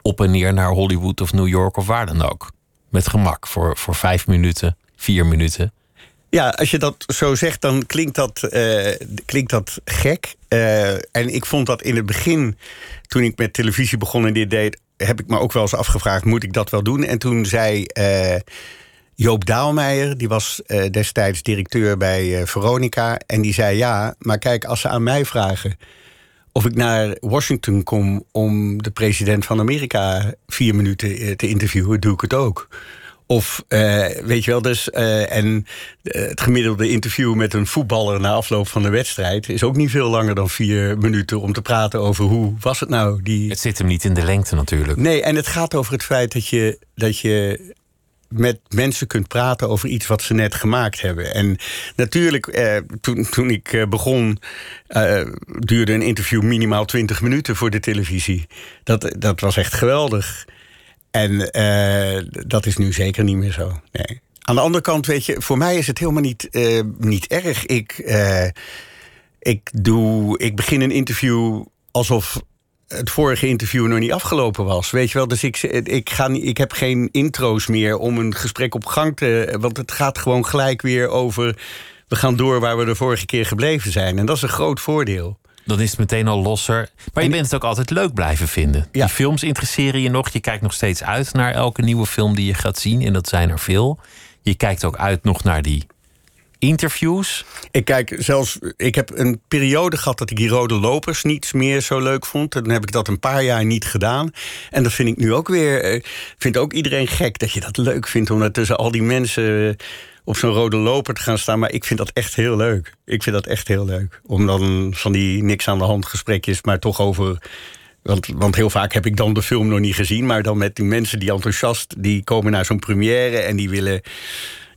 op en neer naar Hollywood of New York of waar dan ook met gemak voor, voor vijf minuten, vier minuten. Ja, als je dat zo zegt, dan klinkt dat, uh, klinkt dat gek. Uh, en ik vond dat in het begin, toen ik met televisie begon en dit deed, heb ik me ook wel eens afgevraagd: moet ik dat wel doen? En toen zei uh, Joop Daalmeijer, die was destijds directeur bij Veronica, en die zei: ja, maar kijk, als ze aan mij vragen of ik naar Washington kom om de president van Amerika vier minuten eh, te interviewen, doe ik het ook. Of uh, weet je wel, dus. Uh, en het gemiddelde interview met een voetballer na afloop van de wedstrijd is ook niet veel langer dan vier minuten om te praten over hoe was het nou. Die... Het zit hem niet in de lengte natuurlijk. Nee, en het gaat over het feit dat je, dat je met mensen kunt praten over iets wat ze net gemaakt hebben. En natuurlijk, eh, toen, toen ik eh, begon, eh, duurde een interview minimaal 20 minuten voor de televisie. Dat, dat was echt geweldig. En eh, dat is nu zeker niet meer zo. Nee. Aan de andere kant, weet je, voor mij is het helemaal niet, eh, niet erg. Ik, eh, ik, doe, ik begin een interview alsof het vorige interview nog niet afgelopen was. Weet je wel, dus ik, ik, ga, ik heb geen intro's meer om een gesprek op gang te. Want het gaat gewoon gelijk weer over. We gaan door waar we de vorige keer gebleven zijn. En dat is een groot voordeel. Dan is het meteen al losser. Maar je bent het ook altijd leuk blijven vinden. Die films interesseren je nog. Je kijkt nog steeds uit naar elke nieuwe film die je gaat zien. En dat zijn er veel. Je kijkt ook uit nog naar die interviews? Ik kijk zelfs, ik heb een periode gehad dat ik die rode lopers niet meer zo leuk vond. En dan heb ik dat een paar jaar niet gedaan. En dat vind ik nu ook weer, eh, vindt ook iedereen gek dat je dat leuk vindt om er tussen al die mensen eh, op zo'n rode loper te gaan staan. Maar ik vind dat echt heel leuk. Ik vind dat echt heel leuk. Om dan van die niks aan de hand gesprekjes, maar toch over. Want, want heel vaak heb ik dan de film nog niet gezien. Maar dan met die mensen die enthousiast, die komen naar zo'n première en die willen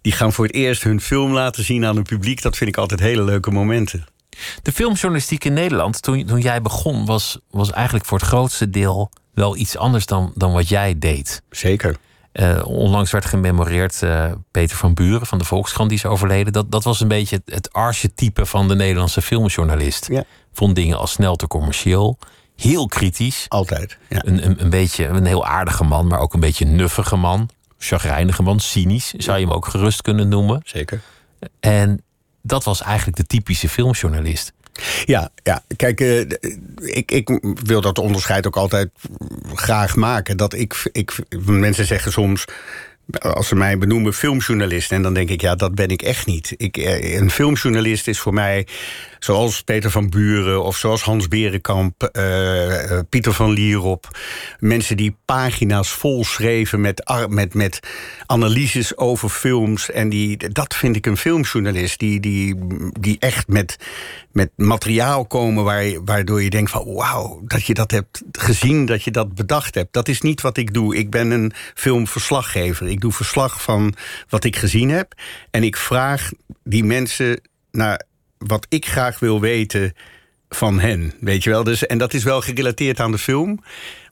die gaan voor het eerst hun film laten zien aan het publiek. Dat vind ik altijd hele leuke momenten. De filmjournalistiek in Nederland, toen, toen jij begon, was, was eigenlijk voor het grootste deel wel iets anders dan, dan wat jij deed. Zeker. Eh, onlangs werd gememoreerd uh, Peter van Buren van de Volkskrant, die is overleden. Dat, dat was een beetje het, het archetype van de Nederlandse filmjournalist. Ja. Vond dingen al snel te commercieel. Heel kritisch. Altijd. Ja. Een, een, een beetje een heel aardige man, maar ook een beetje een nuffige man. Chagrijnige man, cynisch zou je hem ook gerust kunnen noemen. Zeker. En dat was eigenlijk de typische filmjournalist. Ja, ja. kijk, uh, ik, ik wil dat onderscheid ook altijd graag maken. Dat ik, ik, mensen zeggen soms, als ze mij benoemen filmjournalist... en dan denk ik, ja, dat ben ik echt niet. Ik, eh, een filmjournalist is voor mij zoals Peter van Buren... of zoals Hans Berenkamp, uh, Pieter van Lierop. Mensen die pagina's vol schreven met, met, met analyses over films. En die, dat vind ik een filmjournalist. Die, die, die echt met, met materiaal komen waar, waardoor je denkt van... wauw, dat je dat hebt gezien, dat je dat bedacht hebt. Dat is niet wat ik doe. Ik ben een filmverslaggever. Ik doe verslag van wat ik gezien heb. En ik vraag die mensen naar wat ik graag wil weten van hen. Weet je wel? Dus, en dat is wel gerelateerd aan de film.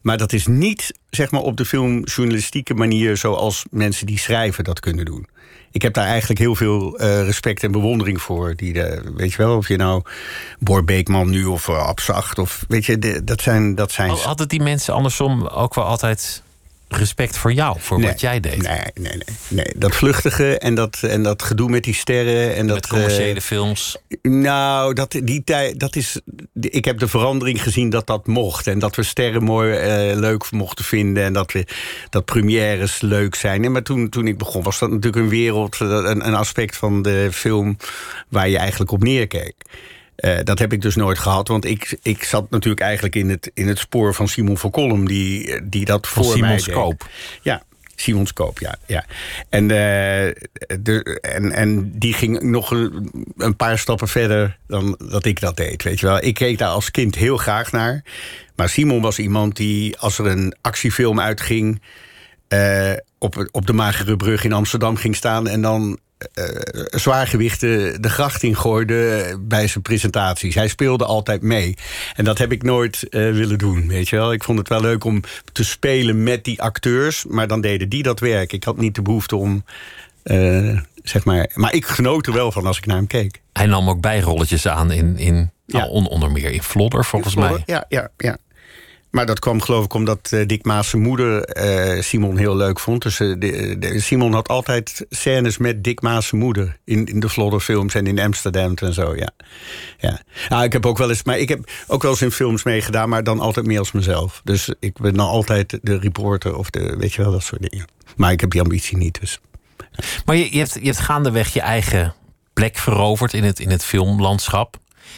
Maar dat is niet zeg maar, op de filmjournalistieke manier zoals mensen die schrijven dat kunnen doen. Ik heb daar eigenlijk heel veel uh, respect en bewondering voor. Die de, weet je wel, of je nou Boor Beekman nu of uh, Abzacht of weet je, dat zijn. Dat zijn... Hadden die mensen andersom ook wel altijd respect voor jou, voor wat jij deed. Nee, nee, nee, nee. Dat vluchtige en dat, en dat gedoe met die sterren. En dat, met commerciële uh, films. Nou, dat, die tijd, dat is. Ik heb de verandering gezien dat dat mocht. En dat we sterren mooi uh, leuk mochten vinden. En dat, we, dat premières leuk zijn. En maar toen, toen ik begon, was dat natuurlijk een wereld, een, een aspect van de film waar je eigenlijk op neerkeek. Uh, dat heb ik dus nooit gehad, want ik, ik zat natuurlijk eigenlijk in het, in het spoor van Simon van Kolm, die, die dat voor Simon Scoop. Ja, Simon Scoop, ja. ja. En, uh, de, en, en die ging nog een, een, paar stappen verder dan dat ik dat deed, weet je wel. Ik keek daar als kind heel graag naar. Maar Simon was iemand die, als er een actiefilm uitging... Uh, op, op de Magere Brug in Amsterdam ging staan... en dan zwaargewichten de gracht in gooide bij zijn presentaties. Hij speelde altijd mee. En dat heb ik nooit uh, willen doen, weet je wel. Ik vond het wel leuk om te spelen met die acteurs... maar dan deden die dat werk. Ik had niet de behoefte om... Uh, zeg maar, maar ik genoot er wel van als ik naar hem keek. Hij nam ook bijrolletjes aan in, in ja. nou, onder meer in Flodder, volgens in Flodder, mij. Ja, ja, ja. Maar dat kwam geloof ik omdat uh, Dick Maas zijn moeder uh, Simon heel leuk vond. Dus uh, Simon had altijd scènes met Dick Maas moeder. In, in de Flodder-films en in Amsterdam en zo, ja. ja. Nou, ik heb ook wel eens... Maar ik heb ook wel eens in films meegedaan, maar dan altijd meer als mezelf. Dus ik ben dan altijd de reporter of de... Weet je wel, dat soort dingen. Maar ik heb die ambitie niet, dus... Maar je, je, hebt, je hebt gaandeweg je eigen plek veroverd in het, in het filmlandschap.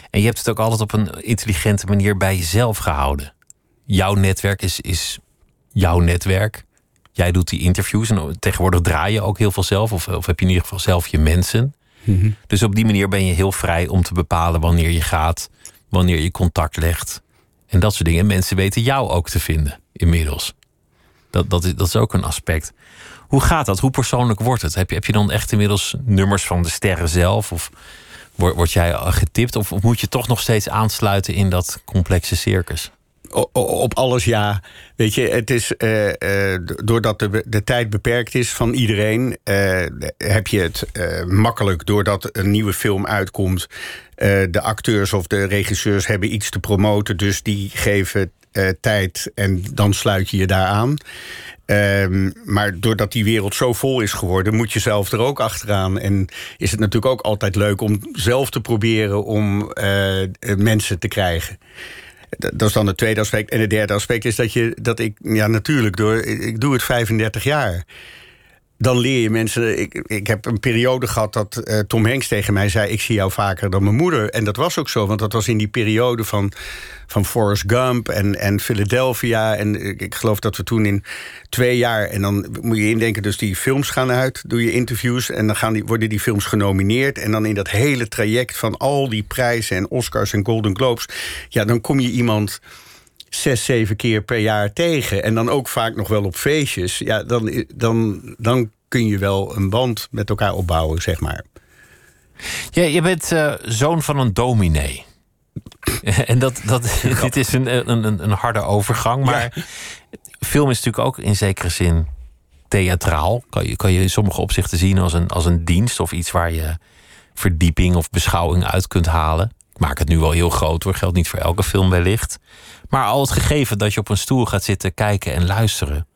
En je hebt het ook altijd op een intelligente manier bij jezelf gehouden jouw netwerk is, is jouw netwerk. Jij doet die interviews en tegenwoordig draai je ook heel veel zelf, of, of heb je in ieder geval zelf je mensen. Mm -hmm. Dus op die manier ben je heel vrij om te bepalen wanneer je gaat, wanneer je contact legt en dat soort dingen. En mensen weten jou ook te vinden inmiddels. Dat, dat, is, dat is ook een aspect. Hoe gaat dat? Hoe persoonlijk wordt het? Heb je, heb je dan echt inmiddels nummers van de sterren zelf? Of word, word jij getipt? Of, of moet je toch nog steeds aansluiten in dat complexe circus? Op alles ja. Weet je, het is uh, uh, doordat de, de tijd beperkt is van iedereen, uh, heb je het makkelijk doordat een nieuwe film uitkomt. de acteurs of de regisseurs hebben iets te promoten, dus die geven tijd en dan sluit je je daar aan. Um, maar doordat die wereld zo vol is geworden, moet je zelf er ook achteraan. En is het natuurlijk ook altijd leuk om zelf te proberen om mensen te krijgen. Dat is dan het tweede aspect. En het derde aspect is dat, je, dat ik, ja natuurlijk, door, ik doe het 35 jaar. Dan leer je mensen. Ik, ik heb een periode gehad dat uh, Tom Hanks tegen mij zei: Ik zie jou vaker dan mijn moeder. En dat was ook zo, want dat was in die periode van, van Forrest Gump en, en Philadelphia. En ik, ik geloof dat we toen in twee jaar. En dan moet je indenken, dus die films gaan uit, doe je interviews. En dan gaan die, worden die films genomineerd. En dan in dat hele traject van al die prijzen en Oscars en Golden Globes. Ja, dan kom je iemand zes, zeven keer per jaar tegen. En dan ook vaak nog wel op feestjes. Ja, dan, dan, dan kun je wel een band met elkaar opbouwen, zeg maar. Ja, je bent uh, zoon van een dominee. en dat, dat, dit is een, een, een harde overgang. Maar ja. film is natuurlijk ook in zekere zin theatraal. Kan je, kan je in sommige opzichten zien als een, als een dienst of iets waar je verdieping of beschouwing uit kunt halen. Ik maak het nu wel heel groot hoor, geldt niet voor elke film wellicht. Maar al het gegeven dat je op een stoel gaat zitten kijken en luisteren.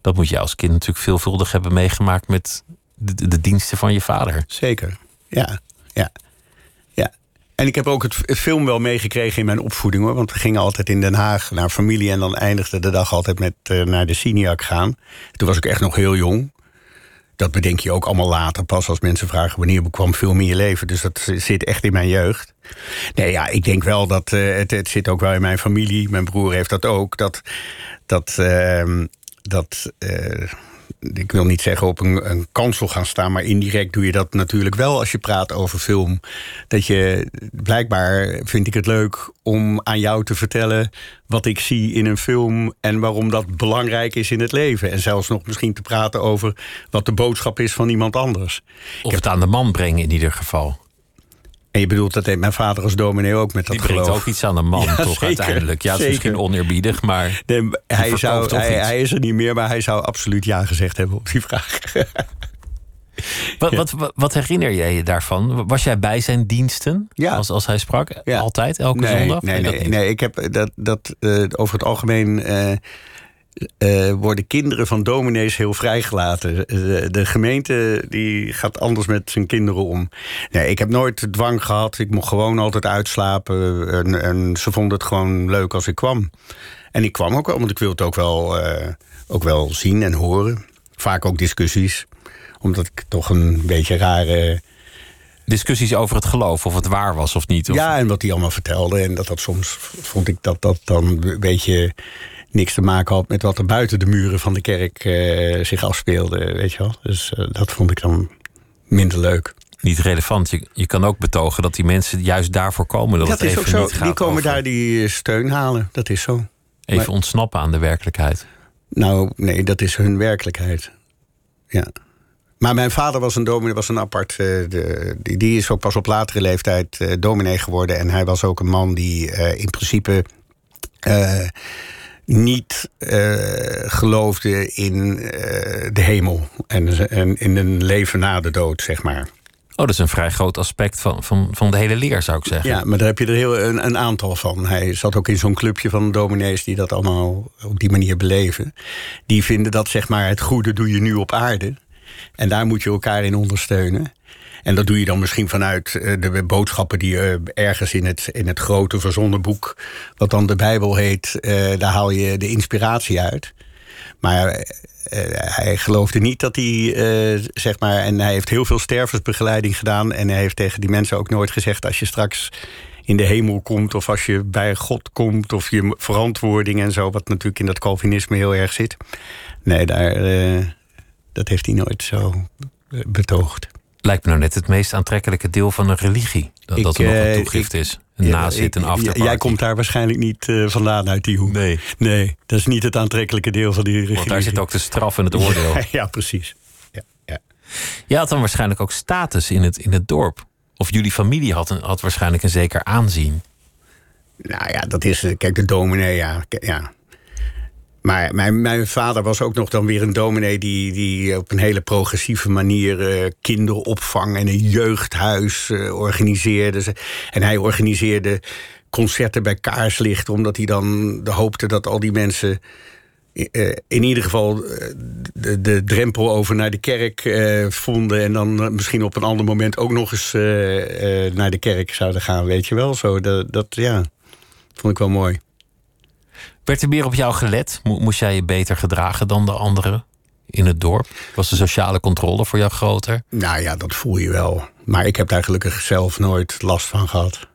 Dat moet je als kind natuurlijk veelvuldig hebben meegemaakt met de, diensten van je vader. Zeker, ja. ja. En ik heb ook het film wel meegekregen in mijn opvoeding hoor. Want we gingen altijd in Den Haag naar familie en dan eindigde de dag altijd met uh, naar de Siniac gaan. Toen was ik echt nog heel jong. Dat bedenk je ook allemaal later pas als mensen vragen wanneer kwam film in je leven. Dus dat zit echt in mijn jeugd. Nee, ja, ik denk wel dat uh, het, het, zit ook wel in mijn familie. Mijn broer heeft dat ook. Dat, dat, uh, dat uh, ik wil niet zeggen op een, kansel gaan staan, maar indirect doe je dat natuurlijk wel als je praat over film. Dat je blijkbaar vind ik het leuk om aan jou te vertellen wat ik zie in een film en waarom dat belangrijk is in het leven. En zelfs nog misschien te praten over wat de boodschap is van iemand anders. Of het aan de man brengen in ieder geval. En je bedoelt, dat deed mijn vader als dominee ook met dat Die geloof. ook iets aan de man, Ja, toch zeker, uiteindelijk. Ja, het is misschien oneerbiedig, maar Nee, hij, zou, hij, hij is er niet meer, maar hij zou absoluut ja gezegd hebben op die vraag. wat, wat, wat, wat herinner jij je daarvan? Was jij bij zijn diensten Ja. als, als hij sprak? Ja. Altijd, elke nee, zondag? Nee, nee, nee, ik heb dat, dat eh, over het algemeen. eh, eh, worden kinderen van dominees heel vrijgelaten. Eh, De, de gemeente die gaat anders met zijn kinderen om. Nee, ik heb nooit dwang gehad. Ik mocht gewoon altijd uitslapen. En, en ze vonden het gewoon leuk als ik kwam. En ik kwam ook wel, want ik wil het ook wel, eh, ook wel zien en horen. Vaak ook discussies. Omdat ik toch een beetje rare... Discussies over het geloof, of het waar was of niet. Of, Ja, en wat hij allemaal vertelde. En dat dat soms vond ik dat dat dan een beetje niks te maken had met wat er buiten de muren van de kerk eh, zich afspeelde. Weet je wel. Dus eh, dat vond ik dan minder leuk. Niet relevant. Je, je kan ook betogen dat die mensen juist daarvoor komen. Dat, Dat, het is even ook zo. niet gaat Die komen over daar die steun halen. Dat is zo. Even maar- ontsnappen aan de werkelijkheid. Nou, nee, dat is hun werkelijkheid. Ja. Maar mijn vader was een dominee, was een apart. eh, de, die, die is ook pas op latere leeftijd eh, dominee geworden. En hij was ook een man die eh, in principe eh, niet eh, geloofde in eh, de hemel. En, en in een leven na de dood, zeg maar. Oh, dat is een vrij groot aspect van, van, van de hele leer, zou ik zeggen. Ja, maar daar heb je er heel, een, een aantal van. Hij zat ook in zo'n clubje van dominees die dat allemaal op die manier beleven. Die vinden dat zeg maar het goede doe je nu op aarde. En daar moet je elkaar in ondersteunen. En dat doe je dan misschien vanuit eh, de boodschappen die eh, ergens in het, in het grote verzonnen boek, wat dan de Bijbel heet, eh, daar haal je de inspiratie uit. Maar hij geloofde niet dat hij, zeg maar, en hij heeft heel veel stervensbegeleiding gedaan. En hij heeft tegen die mensen ook nooit gezegd: als je straks in de hemel komt, of als je bij God komt, of je verantwoording en zo, wat natuurlijk in dat Calvinisme heel erg zit. Nee, daar, dat heeft hij nooit zo betoogd. Lijkt me nou net het meest aantrekkelijke deel van een religie. Dat, Ik, dat er nog eh, een toegift ik- is. Een Ja, nazit, een afterparty. Jij komt daar waarschijnlijk niet eh, vandaan uit die hoek. Nee, Nee, dat is niet het aantrekkelijke deel van die religie. want daar zit ook de straf en het oordeel. Ja, ja, precies. Ja, ja. Je had dan waarschijnlijk ook status in het, in het dorp. Of jullie familie had, een, had waarschijnlijk een zeker aanzien. Nou ja, dat is. eh, Kijk, de dominee, ja. ja. Maar mijn, mijn vader was ook nog dan weer een dominee die, die op een hele progressieve manier eh, kinderopvang en een jeugdhuis eh, organiseerde. En hij organiseerde concerten bij kaarslicht, omdat hij dan hoopte dat al die mensen. eh, in ieder geval de, de drempel over naar de kerk vonden. En dan misschien op een ander moment ook nog eens naar de kerk zouden gaan, weet je wel. Zo, dat, dat ja, vond ik wel mooi. Werd er meer op jou gelet? Mo- Moest jij je beter gedragen dan de anderen in het dorp? Was de sociale controle voor jou groter? Nou ja, dat voel je wel. Maar ik heb daar gelukkig zelf nooit last van gehad.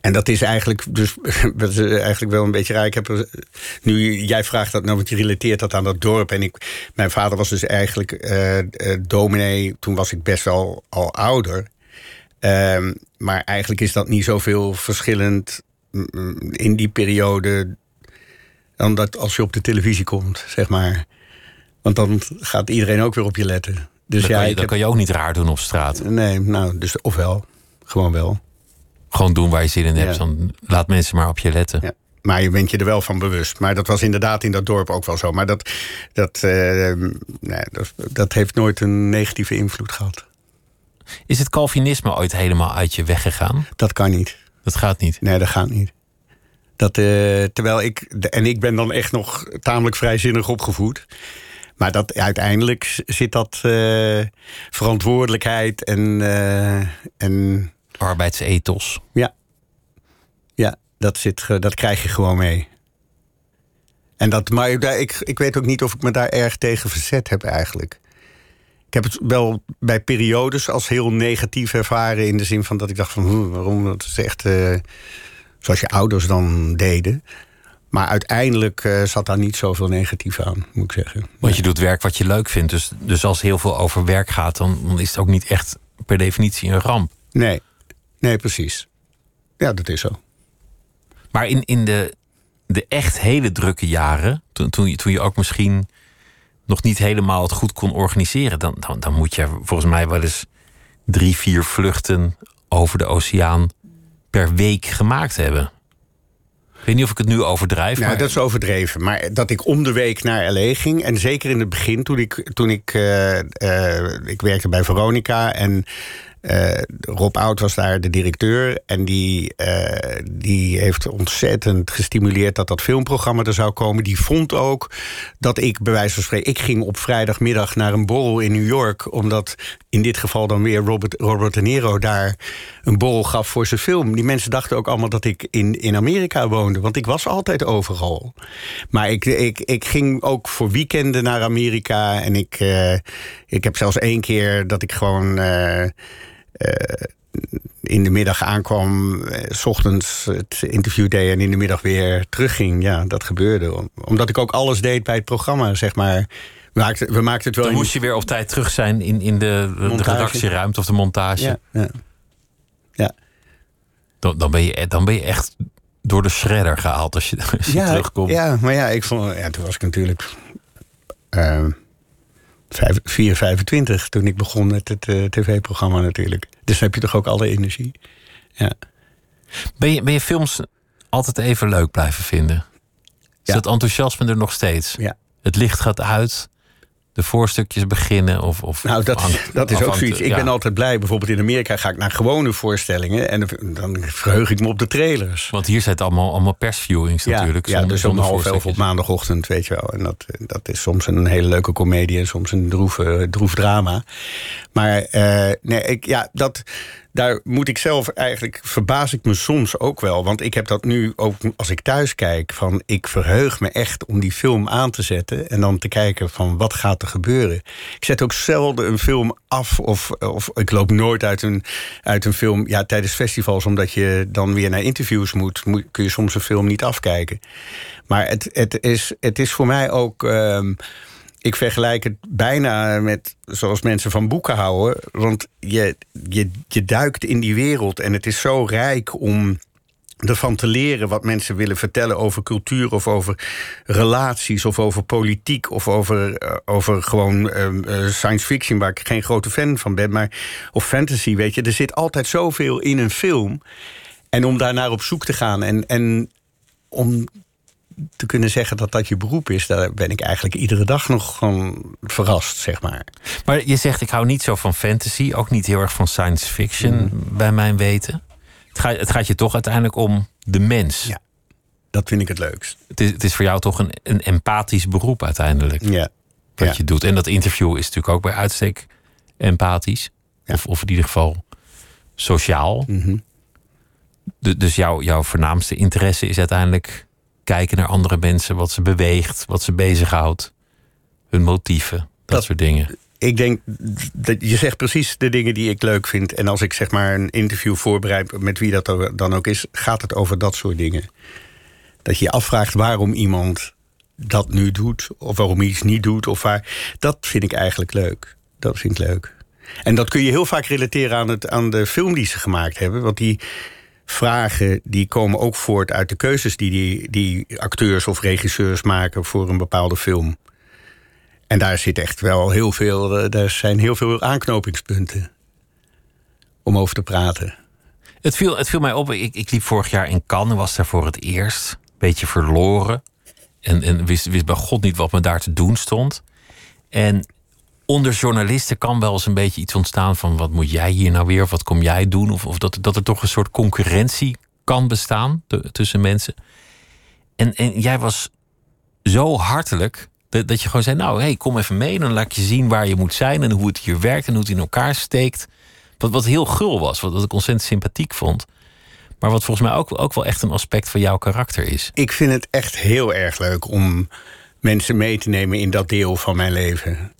En dat is eigenlijk, dus, eigenlijk wel een beetje raar. Ik heb er- nu, jij vraagt dat nou, want je relateert dat aan dat dorp. En ik, mijn vader was dus eigenlijk eh, eh, dominee. Toen was ik best wel al ouder. Ehm, maar eigenlijk is dat niet zoveel verschillend in die periode. dan dat als je op de televisie komt, zeg maar. Want dan gaat iedereen ook weer op je letten. Dus dan ja, kan, je, heb, kan je ook niet raar doen op straat. Nee, nou, dus ofwel. Gewoon wel. Gewoon doen waar je zin in hebt. Ja. Dan laat mensen maar op je letten. Ja. maar je bent je er wel van bewust. Maar dat was inderdaad in dat dorp ook wel zo. Maar dat, dat, uh, nee, dat, dat heeft nooit een negatieve invloed gehad. Is het Calvinisme ooit helemaal uit je weggegaan? Dat kan niet. Dat gaat niet? Nee, dat gaat niet. Dat, uh, terwijl ik, en ik ben dan echt nog tamelijk vrijzinnig opgevoed. Maar dat, uiteindelijk zit dat uh, verantwoordelijkheid en, uh, en. Arbeidsethos. Ja. Ja, dat, zit, dat krijg je gewoon mee. En dat, maar ik, ik weet ook niet of ik me daar erg tegen verzet heb eigenlijk. Ik heb het wel bij periodes als heel negatief ervaren. In de zin van dat ik dacht van hm, waarom? Dat is echt uh, zoals je ouders dan deden. Maar uiteindelijk uh, zat daar niet zoveel negatief aan, moet ik zeggen. Want je doet werk wat je leuk vindt. Dus, dus als heel veel over werk gaat, dan, dan is het ook niet echt per definitie een ramp. Nee, nee, precies. Ja, dat is zo. Maar in, in de, de echt hele drukke jaren, toen, toen, je, toen je ook misschien nog niet helemaal het goed kon organiseren, dan, dan, dan moet je volgens mij wel eens drie, vier vluchten over de oceaan per week gemaakt hebben. Ik weet niet of ik het nu overdrijf. Nou, maar... dat is overdreven. Maar dat ik om de week naar L.A. ging. En zeker in het begin, toen ik, toen ik, uh, uh, ik werkte bij Veronica. En uh, Rob Oud was daar de directeur. En die, uh, die heeft ontzettend gestimuleerd dat dat filmprogramma er zou komen. Die vond ook dat ik, bij wijze van spreken... ik ging op vrijdagmiddag naar een borrel in New York... omdat in dit geval dan weer Robert, Robert De Niro daar een borrel gaf voor zijn film. Die mensen dachten ook allemaal dat ik in, in Amerika woonde. Want ik was altijd overal. Maar ik, ik, ik ging ook voor weekenden naar Amerika. En ik, uh, ik heb zelfs één keer dat ik gewoon... Uh, in de middag aankwam, s ochtends het interview deed en in de middag weer terugging. Ja, dat gebeurde. Omdat ik ook alles deed bij het programma, zeg maar. We maakten, we maakten het wel. Dan moest je weer op tijd terug zijn in, in de, de redactieruimte of de montage. Ja. ja. ja. Dan, dan, ben je, dan ben je echt door de shredder gehaald als je, als je ja, terugkomt. Ja, maar ja, ik vond, ja, toen was ik natuurlijk. Uh, 4, 25 toen ik begon met het uh, tv-programma natuurlijk. Dus heb je toch ook alle energie. Ja. Ben, je, ben je films altijd even leuk blijven vinden? Is Ja. dat enthousiasme er nog steeds? Ja. Het licht gaat uit, de voorstukjes beginnen? Of, of Nou, dat, hangt- dat is ook zoiets. Ik ja. ben altijd blij. Bijvoorbeeld in Amerika ga ik naar gewone voorstellingen. En dan verheug ik me op de trailers. Want hier zijn het allemaal, allemaal persviewings natuurlijk. Ja, dus om half elf op maandagochtend, weet je wel. En dat, dat is soms een hele leuke komedie en soms een droef, droef drama. Maar eh, nee, ik, ja, dat, daar moet ik zelf eigenlijk, verbaas ik me soms ook wel. Want ik heb dat nu ook als ik thuis kijk. Van ik verheug me echt om die film aan te zetten. En dan te kijken van wat gaat er gebeuren. Ik zet ook zelden een film af. Of, of ik loop nooit uit een, uit een film. Ja, tijdens festivals, omdat je dan weer naar interviews moet, kun je soms een film niet afkijken. Maar het, het, is, het is voor mij ook. ehm, ik vergelijk het bijna met zoals mensen van boeken houden. Want je, je, duikt in die wereld en het is zo rijk om ervan te leren wat mensen willen vertellen over cultuur of over relaties of over politiek of over, eh, over gewoon ehm, eh, science fiction, waar ik geen grote fan van ben, maar of fantasy, weet je. Er zit altijd zoveel in een film. En om daarnaar op zoek te gaan en, en om te kunnen zeggen dat dat je beroep is, daar ben ik eigenlijk iedere dag nog gewoon verrast, zeg maar. Maar je zegt, ik hou niet zo van fantasy, ook niet heel erg van science fiction, Mm. bij mijn weten. Het gaat, het gaat je toch uiteindelijk om de mens. Ja. Dat vind ik het leukst. Het, is, het is voor jou toch een, een empathisch beroep uiteindelijk, Ja. wat Ja. je doet. En dat interview is natuurlijk ook bij uitstek empathisch. Ja. Of, of in ieder geval sociaal. Mhm. Du- dus jouw, jouw voornaamste interesse is uiteindelijk kijken naar andere mensen, wat ze beweegt, wat ze bezighoudt, hun motieven, dat, Dat- soort dingen. Ik denk dat je zegt precies de dingen die ik leuk vind. En als ik zeg maar een interview voorbereid, met wie dat dan ook is, gaat het over dat soort dingen. Dat je je afvraagt waarom iemand dat nu doet, of waarom hij iets niet doet, of waar. Dat vind ik eigenlijk leuk. Dat vind ik leuk. En dat kun je heel vaak relateren aan, het, aan de film die ze gemaakt hebben. Want die vragen die komen ook voort uit de keuzes die, die die acteurs of regisseurs maken voor een bepaalde film. En daar zit echt wel heel veel, eh, daar zijn heel veel aanknopingspunten om over te praten. Het viel, het viel mij op, ik, ik liep vorig jaar in Cannes, was daar voor het eerst. beetje verloren. En, en wist, wist bij God niet wat me daar te doen stond. En onder journalisten kan wel eens een beetje iets ontstaan van wat moet jij hier nou weer? Of wat kom jij doen? Of, of dat, dat er toch een soort concurrentie kan bestaan tussen mensen. En, en jij was zo hartelijk dat, dat je gewoon zei: Nou, hey, kom even mee. Dan laat ik je zien waar je moet zijn en hoe het hier werkt en hoe het in elkaar steekt. Wat, wat heel gul was, wat ik ontzettend sympathiek vond. Maar wat volgens mij ook, ook wel echt een aspect van jouw karakter is. Ik vind het echt heel erg leuk om mensen mee te nemen in dat deel van mijn leven.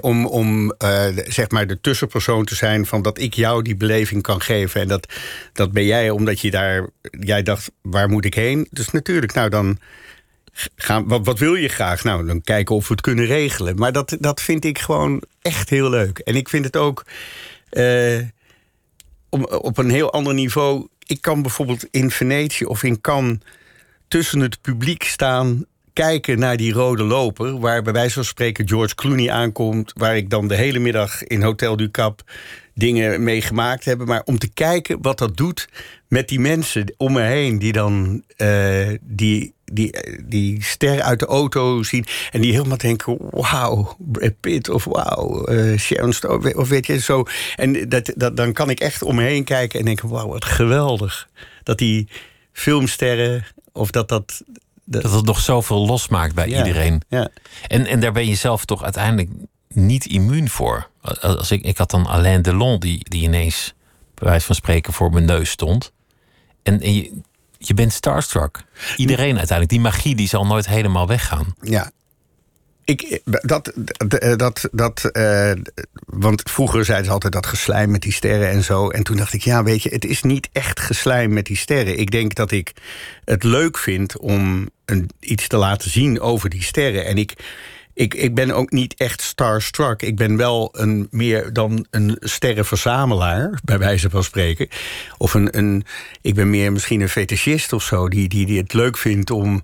Om, om uh, zeg maar de tussenpersoon te zijn van dat ik jou die beleving kan geven. En dat, dat ben jij, omdat je daar, jij dacht, waar moet ik heen? Dus natuurlijk, nou dan gaan, wat, wat wil je graag? Nou, dan kijken of we het kunnen regelen. Maar dat, dat vind ik gewoon echt heel leuk. En ik vind het ook om, op een heel ander niveau. Ik kan bijvoorbeeld in Venetië of in Cannes tussen het publiek staan kijken naar die rode loper, waar bij wijze van spreken George Clooney aankomt, waar ik dan de hele middag in Hotel du Cap dingen mee gemaakt heb, maar om te kijken wat dat doet met die mensen om me heen, die dan uh, die, die, die ster uit de auto zien en die helemaal denken: wauw, Brad Pitt of wauw, uh, Sharon Stone, of weet je zo. En dat, dat, dan kan ik echt om me heen kijken en denken: wauw, wat geweldig dat die filmsterren of dat dat dat het nog zoveel losmaakt bij iedereen. Ja. En, en daar ben je zelf toch uiteindelijk niet immuun voor. Als ik, ik had dan Alain Delon, die, die ineens, bij wijze van spreken, voor mijn neus stond. En, en je, je bent starstruck. Iedereen uiteindelijk. Die magie die zal nooit helemaal weggaan. Ja, ik, dat, dat, dat, uh, want vroeger zeiden ze altijd dat geslijm met die sterren en zo. En toen dacht ik, ja, weet je, het is niet echt geslijm met die sterren. Ik denk dat ik het leuk vind om een, iets te laten zien over die sterren. En ik, ik, ik ben ook niet echt starstruck. Ik ben wel een, meer dan een sterrenverzamelaar, bij wijze van spreken. Of een, een, ik ben meer misschien een fetischist of zo, die, die, die het leuk vindt om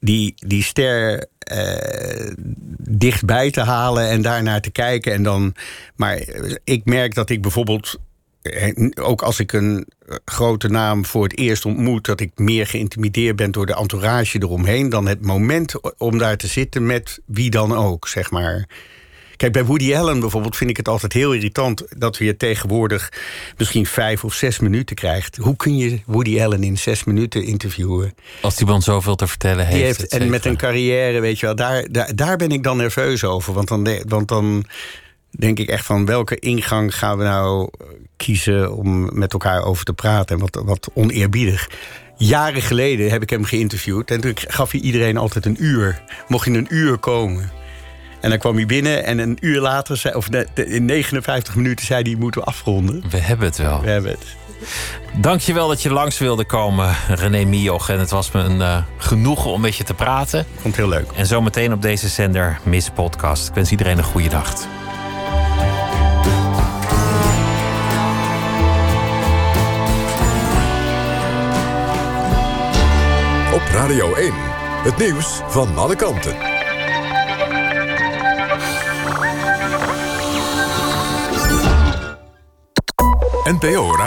die, die ster uh, dichtbij te halen en daarnaar te kijken. En dan, maar ik merk dat ik bijvoorbeeld, eh, ook als ik een grote naam voor het eerst ontmoet, dat ik meer geïntimideerd ben door de entourage eromheen dan het moment om daar te zitten met wie dan ook, zeg maar. Kijk, bij Woody Allen bijvoorbeeld vind ik het altijd heel irritant dat we je tegenwoordig misschien vijf of zes minuten krijgt. Hoe kun je Woody Allen in zes minuten interviewen? Als die man zoveel te vertellen heeft. heeft en met een carrière, weet je wel, daar, daar, daar ben ik dan nerveus over. Want dan, want dan denk ik echt van welke ingang gaan we nou kiezen om met elkaar over te praten. En wat, wat oneerbiedig. Jaren geleden heb ik hem geïnterviewd en toen gaf hij iedereen altijd een uur. Mocht je een uur komen. En dan kwam hij binnen en een uur later, of in 59 minuten, zei hij: moeten we afronden. We hebben het wel. We hebben het. Dankjewel dat je langs wilde komen, René Mioch. En het was me een uh, genoegen om met je te praten. Ik vond het heel leuk. En zometeen op deze zender Miss Podcast. Ik wens iedereen een goede dag. Op Radio 1, het nieuws van alle kanten. NPO